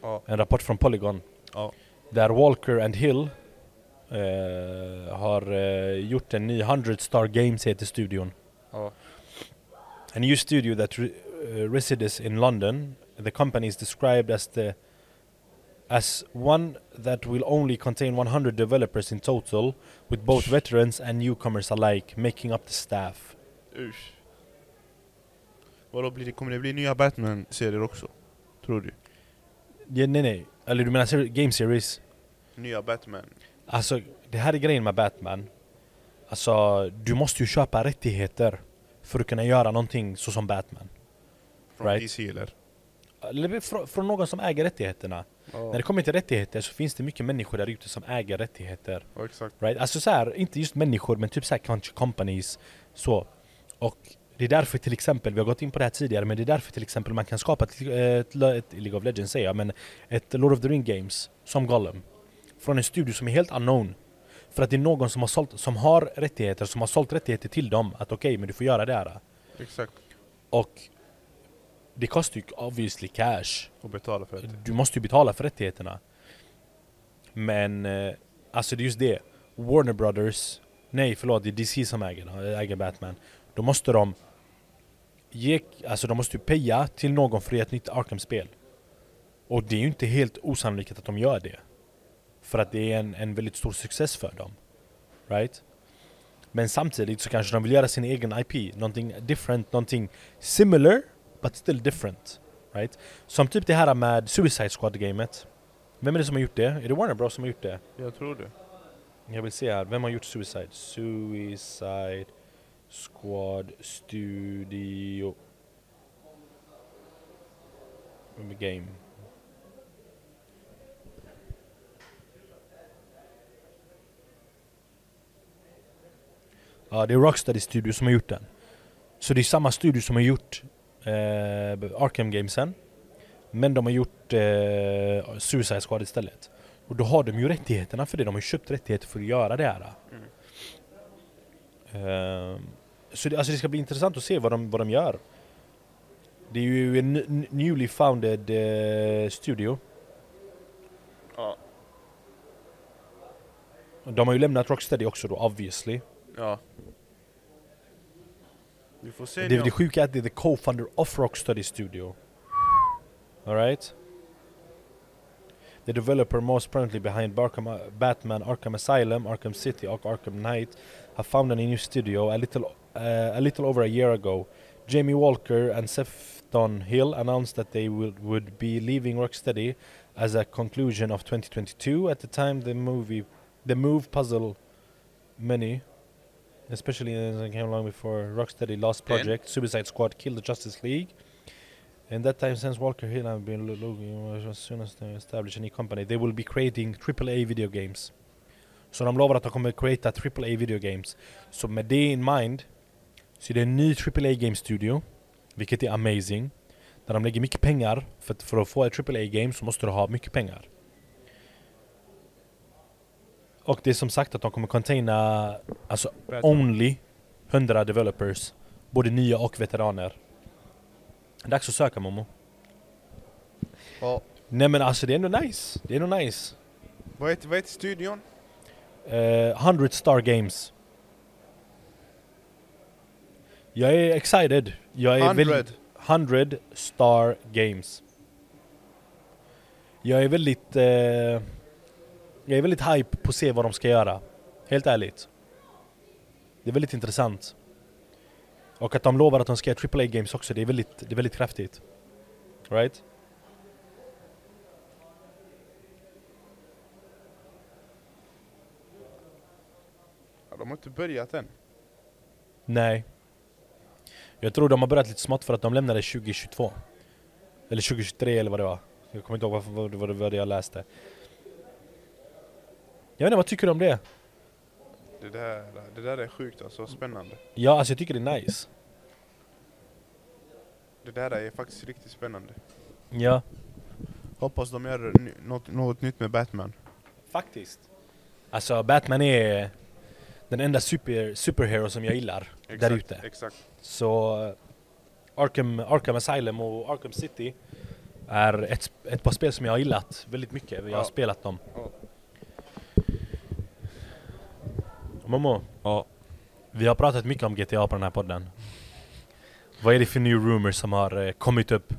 Ja. En rapport från Polygon Ja. Där Walker and Hill eh, har eh, gjort en ny 100 Star Games heter studion Ja. A new studio that re- uh, resides in London. The company is described as the as one that will only contain 100 developers in total, with both veterans and newcomers alike, making up the staff. Usch Vadå, blir det, kommer det bli nya Batman-serier också? Tror du? Ja, nej nej, eller du menar Game Series? Nya Batman? Alltså, det här är grejen med Batman. Alltså, du måste ju köpa rättigheter för att kunna göra någonting så som Batman. Från Right. DC eller? Eller fr- från någon som äger rättigheterna. När det kommer till rättigheter så finns det mycket människor där ute som äger rättigheter. Ja, exakt. Right? Alltså så här, inte just människor men typ så här kanske companies. Så. Och det är därför till exempel, vi har gått in på det här tidigare, men det är därför till exempel man kan skapa ett, ett, ett League of Legends säger jag, men ett Lord of the Ring Games som Gollum. Från en studio som är helt unknown. För att det är någon som har, sålt, som har rättigheter, som har sålt rättigheter till dem. Att okej, men du får göra det här. Exakt. Och det kostar ju obviously cash. Och betala för det. Du måste ju betala för rättigheterna. Men, eh, alltså det är just det. Warner Brothers, nej förlåt, det är DC som äger, äger Batman. Då måste de ge, alltså de måste ju peja till någon för att ge ett nytt Arkham-spel. Och det är ju inte helt osannolikt att de gör det. För att det är en, en väldigt stor success för dem. Right? Men samtidigt så kanske de vill göra sin egen IP, någonting different, någonting similar but still different. Right? Som typ det här med Suicide Squad-gamet. Vem är det som har gjort det? Är det Warner Bros som har gjort det? Jag tror det. Jag vill se här, vem har gjort Suicide? Suicide Squad Studio Game Ja, det är Rocksteady Studio som har gjort den. Så det är samma studio som har gjort eh, Arkham Gamesen. Men de har gjort eh, Suicide Squad istället. Och då har de ju rättigheterna för det. De har ju köpt rättigheter för att göra det här. Mm så det, alltså det ska bli intressant att se vad de, vad de gör. Det är ju en newly founded eh, studio. Ja. De har ju lämnat Rocksteady också då obviously. Ja. Vi får se Det, det sjuka är att det är the co-founder of Rocksteady Studio. Alright? The developer most prominently behind Barkham, Batman Arkham Asylum, Arkham City och Arkham Knight have founded a new studio a little, uh, a little over a year ago. Jamie Walker and Sefton Hill announced that they will, would be leaving Rocksteady as a conclusion of 2022. At the time, the movie, the move puzzled many, especially as it came along before Rocksteady lost project. Suicide Squad killed the Justice League. In that time, since Walker Hill have been looking as soon as they establish any company, they will be creating AAA video games. Så de lovar att de kommer creata AAA video games. Så med det in mind så är det en ny AAA game studio, vilket är amazing. Där de lägger mycket pengar, för att, för att få ett AAA game så måste du ha mycket pengar. Och det är som sagt att de kommer containa alltså only 100 developers, både nya och veteraner. Dags att söka Momo. Ja. Nej men alltså det är ändå nice, det är ändå nice. Vad heter, vad heter studion? Eh, 100 Star Games. Jag är excited. Jag är 100. väldigt... 100 Star Games. Jag är väldigt... Eh, jag är väldigt hype på att se vad de ska göra. Helt ärligt. Det är väldigt intressant. Och att de lovar att de ska göra AAA games också, det är väldigt, det är väldigt kraftigt. Right? Ja, de har inte börjat än. Nej. Jag tror de har börjat lite smått för att de lämnade 2022. Eller 2023 eller vad det var. Jag kommer inte ihåg vad, vad, vad, jag läste. Jag vet inte, vad tycker du om det? Det där, det där är sjukt alltså, spännande. Ja, alltså jag tycker det är nice. Det där är faktiskt riktigt spännande. Ja. Hoppas de gör något, något nytt med Batman. Faktiskt. Alltså Batman är den enda super, superhero som jag gillar där ute. Exakt. Så eh, Arkham, Arkham Asylum och Arkham City är ett, ett par spel som jag har gillat väldigt mycket. Jag har Ja. spelat dem. Ja. Momo, Ja. vi har pratat mycket om GTA på den här podden. Vad är det för new rumors som har eh, kommit upp?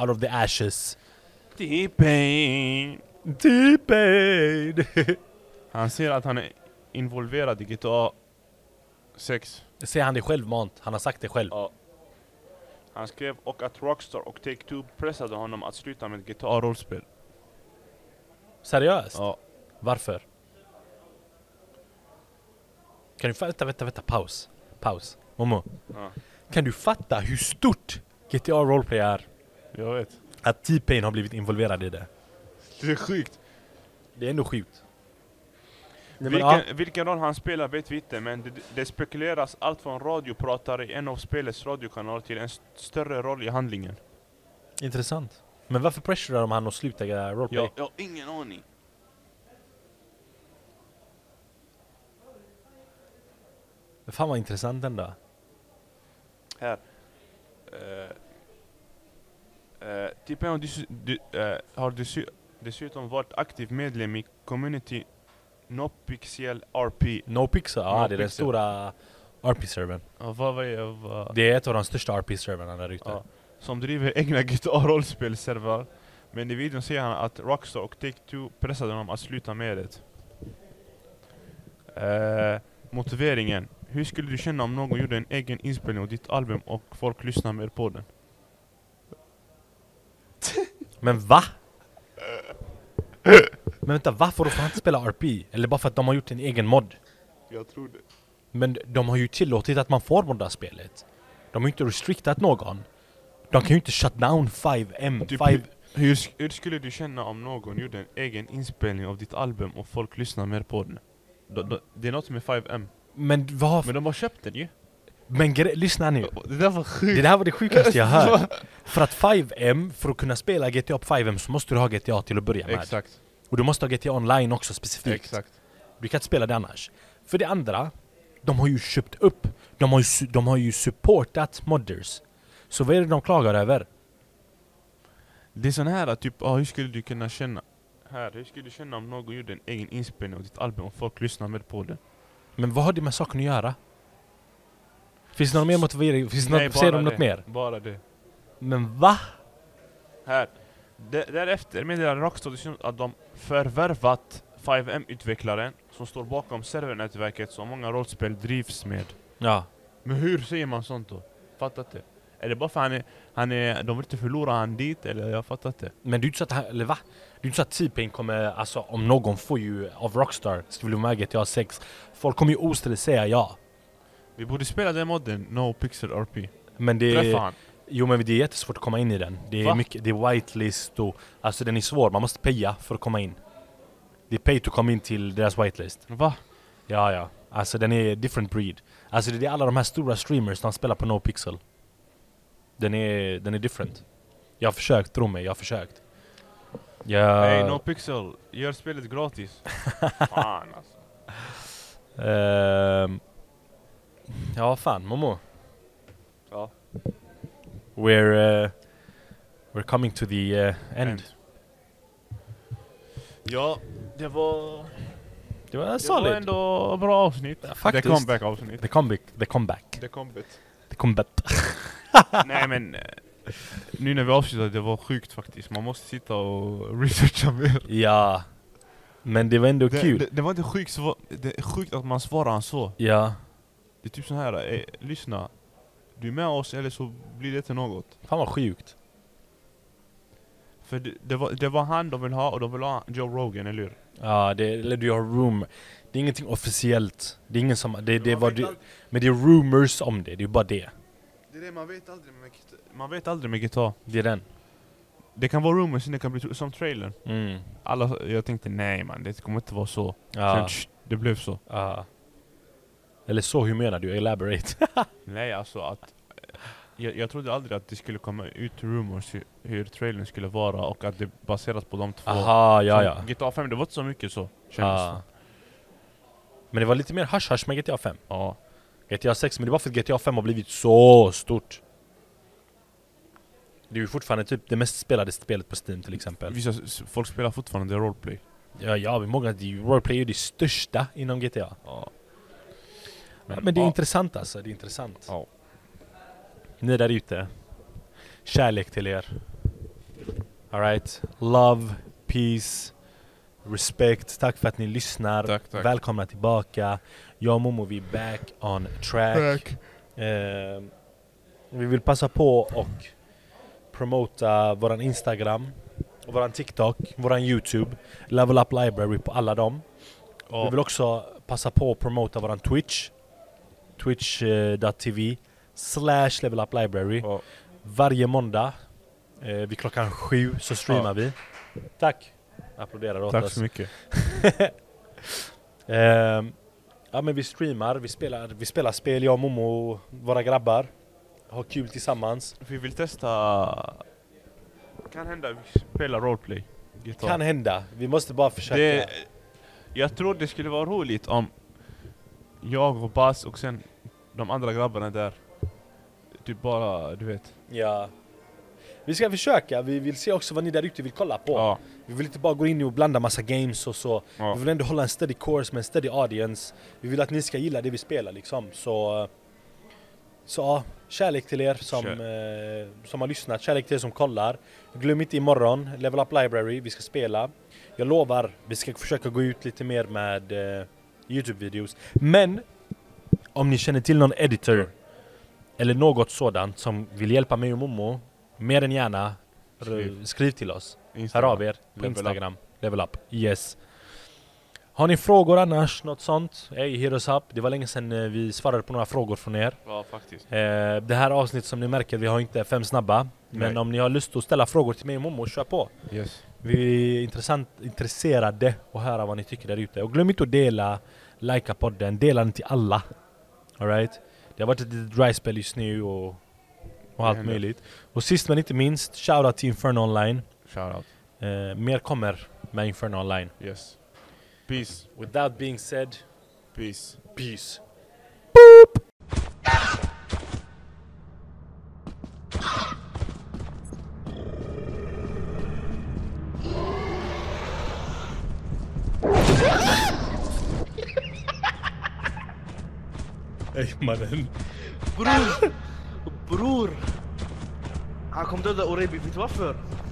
Out of the ashes. T-Pain. T-Pain! Han säger att han är involverad i GTA 6. Säger han det självmant? Han har sagt det själv. Ja. Han skrev och att Rockstar och Take-Two pressade honom att sluta med GTA-rollspel. Seriöst? Ja. Varför? Kan du fatta, vänta, vänta, paus. Paus. Momo. ja. Kan du fatta hur stort GTA Roleplay är? Jag vet. Att T-Pain har blivit involverad i det. Det är sjukt. Det är ändå sjukt. Nej, men, ja, Vilken, vilken roll han spelar vet vi inte, men det, det spekuleras allt från radiopratare i en av spelets radiokanaler till en st- större roll i handlingen. intressant. Men varför pressurar de han att sluta roleplay? Jag, jag har ingen aning. Fan vad intressant ändå. Här. Uh, uh, Tipen har, dess, de, har dessu, dessutom varit aktiv medlem i community NoPixel RP. NoPixel, ja No det är den stora RP-servern. Ja, vad, vad, är- vad, Det är ett av de största RP-servrarna där ute. Ja. Som driver egna GTA-rollspelserver. Men i videon säger han att Rockstar och Take-Two pressade honom att sluta med det. Eh, motiveringen. Hur skulle du känna om någon gjorde en egen inspelning av ditt album och folk lyssnar mer på den? Men va? Men vänta, varför får han inte spela RP? Eller bara för att de har gjort en egen mod? Jag tror det. Men de har ju tillåtit att man får modda spelet. De har ju inte restriktat någon. De kan ju inte shut down 5M, Typ 5... Hur, hur skulle du känna om någon gjorde en egen inspelning av ditt album och folk lyssnar mer på den? Då- då- Det är något med 5M. Men vad... Men de har köpt den ju. Men lyssna nu. Det där var sjukt. Det där var det sjukaste jag hört. För att 5M, för att kunna spela GTA på 5M så måste du ha GTA till att börja med. Exakt. Och du måste ha GTA online också specifikt. Exakt. Du kan inte spela det annars. För det andra, de har ju köpt upp, de har ju, de har ju supportat modders. Så vad är det de klagar över? Det är sån här typ, ah, hur skulle du kunna känna? Här, hur skulle du känna om någon gjorde en egen inspelning av ditt album och folk lyssnar mer på det? Men vad har det med saken att göra? Finns det någon mer motivering? Finns det något, säger de något det. mer? Bara det. Men va? Här. D- därefter meddelar Rockstar att de förvärvat 5M-utvecklaren som står bakom servernätverket som många rollspel drivs med. Ja. Men hur säger man sånt då? Fattat det? Är det bara för han är, han är, de vill inte förlora han dit eller? Jag fattar inte. Men det är inte så att, han- eller va? Det är inte så att T-Pain kommer, alltså om någon får ju av Rockstar, vilja med GTA 6. Folk kommer ju ostridigt säga ja. Vi borde spela den modden, No Pixel RP. Men det Träffa han. Jo men det är jättesvårt att komma in i den. Det är Va? mycket, det är whitelist och, alltså den är svår, man måste paya för att komma in. Det är pay to komma in till deras whitelist. Va? Ja ja, alltså den är different breed. Alltså det är alla de här stora streamers som spelar på NoPixel. Den är, den är different. Jag har försökt, tro mig, jag har försökt. Jag... Hey No Pixel, gör spelet gratis. Fan alltså. Ehm, ja, fan Momo. Ja. We're, uh, we're coming to the uh, end. End. Ja, det var... Det var Det var solid. ändå bra avsnitt. Ja, faktiskt. Det comeback avsnitt. The comeback. The comeback. Det comeback. The comeback. Nej men... eh, Nu när vi avslutade, det var sjukt faktiskt. Man måste sitta och researcha mer. ja. Men det var ändå Det, kul. det, det var inte sjukt, det är sjukt att man svarar så. Ja. Det är typ så här, eh, lyssna. Du är med oss eller så blir det inte något. Fan vad sjukt. För det, det, var, det var han de vill ha och de vill ha Joe Rogan, eller hur? Ja, det, eller du har room. Det är ingenting officiellt. Det är ingen som... Det, det var aldrig- men det är rumors om det. Det är bara det. Det är det man vet aldrig med gitarr. Man vet aldrig med gitarr. Det är den. Det kan vara rumors, det kan bli som trailern. Mm. Alla, jag tänkte nej man, det kommer inte vara så. Ja. Sen, tsch, det blev så. ja. Eller så, hur menar du? Elaborate. Nej alltså att... eh, Jag, jag trodde aldrig att det skulle komma ut rumors hur, hur trailern skulle vara och att det baseras på de två. Aha, ja ja. GTA 5, det var inte så mycket så. Kändes Ah. det. Men det var lite mer hush-hush med GTA 5. Ja. GTA 6, men det var för att GTA 5 har blivit så stort. Det är ju fortfarande typ det mest spelade spelet på Steam till exempel. Vissa folk spelar fortfarande roleplay. Ja, ja men många, roleplay är ju det största inom GTA. Ja. Men, men det är ja. intressant alltså, det är intressant. Ja. Ni där ute. Kärlek till er. Alright. Love, peace, respect. Tack för att ni lyssnar. Tack, tack. Välkomna tillbaka. Jag och Momo vi är back on track. Ehm, Vi vill passa på och promota våran Instagram, och våran TikTok, våran YouTube, Level Up Library på alla dem. Vi vill också passa på att promota våran Twitch, twitch.tv slash Level Up Library. Ja. Varje måndag eh, vid klockan sju så streamar Ja. vi. Tack! Applåderar åt Tack oss. så mycket. Ehm, ja men vi streamar, vi spelar, vi spelar spel, jag och Momo, våra grabbar. Har kul tillsammans. Vi vill testa... Kan hända vi spelar roleplay. Gitarr. Kan hända, vi måste bara försöka. det, jag tror det skulle vara roligt om jag och Bas och sen de andra grabbarna där Typ bara, du vet Ja. Vi ska försöka, vi vill se också vad ni där ute vill kolla på. Ja, Vi vill inte bara gå in och blanda massa games och så. ja. Vi vill ändå hålla en steady course med en steady audience. Vi vill att ni ska gilla det vi spelar liksom. Så, så ja, kärlek till er som, eh, som har lyssnat, kärlek till er som kollar. Glöm inte imorgon, Level Up Library, vi ska spela. Jag lovar, vi ska försöka gå ut lite mer med eh, Youtube-videos. Men om ni känner till någon editor eller något sådant som vill hjälpa mig och Momo, mer än gärna Skriv. skriv till oss. Hör Instagram. av er på Level Instagram. Level up. Yes. Har ni frågor annars? Något sånt? Hey, hit us up. Det var länge sedan eh, vi svarade på några frågor från er. Ja, faktiskt Eh, det här avsnittet som ni märker, vi har inte fem snabba. Men Nej. om ni har lust att ställa frågor till mig och Momo, kör på. Yes Vi är intressant, intresserade att höra vad ni tycker där ute. Och glöm inte att dela, likea podden, dela den till alla. Alright? Det har varit ett litet dry spell just nu och, och allt möjligt. Och sist men inte minst, shoutout till Inferno Online. Shoutout Eh, mer kommer med Inferno Online. Yes Peace With that being said, Peace peace. Ey mannen. Bror! Bror! Han kommer döda Orebi, vet du varför?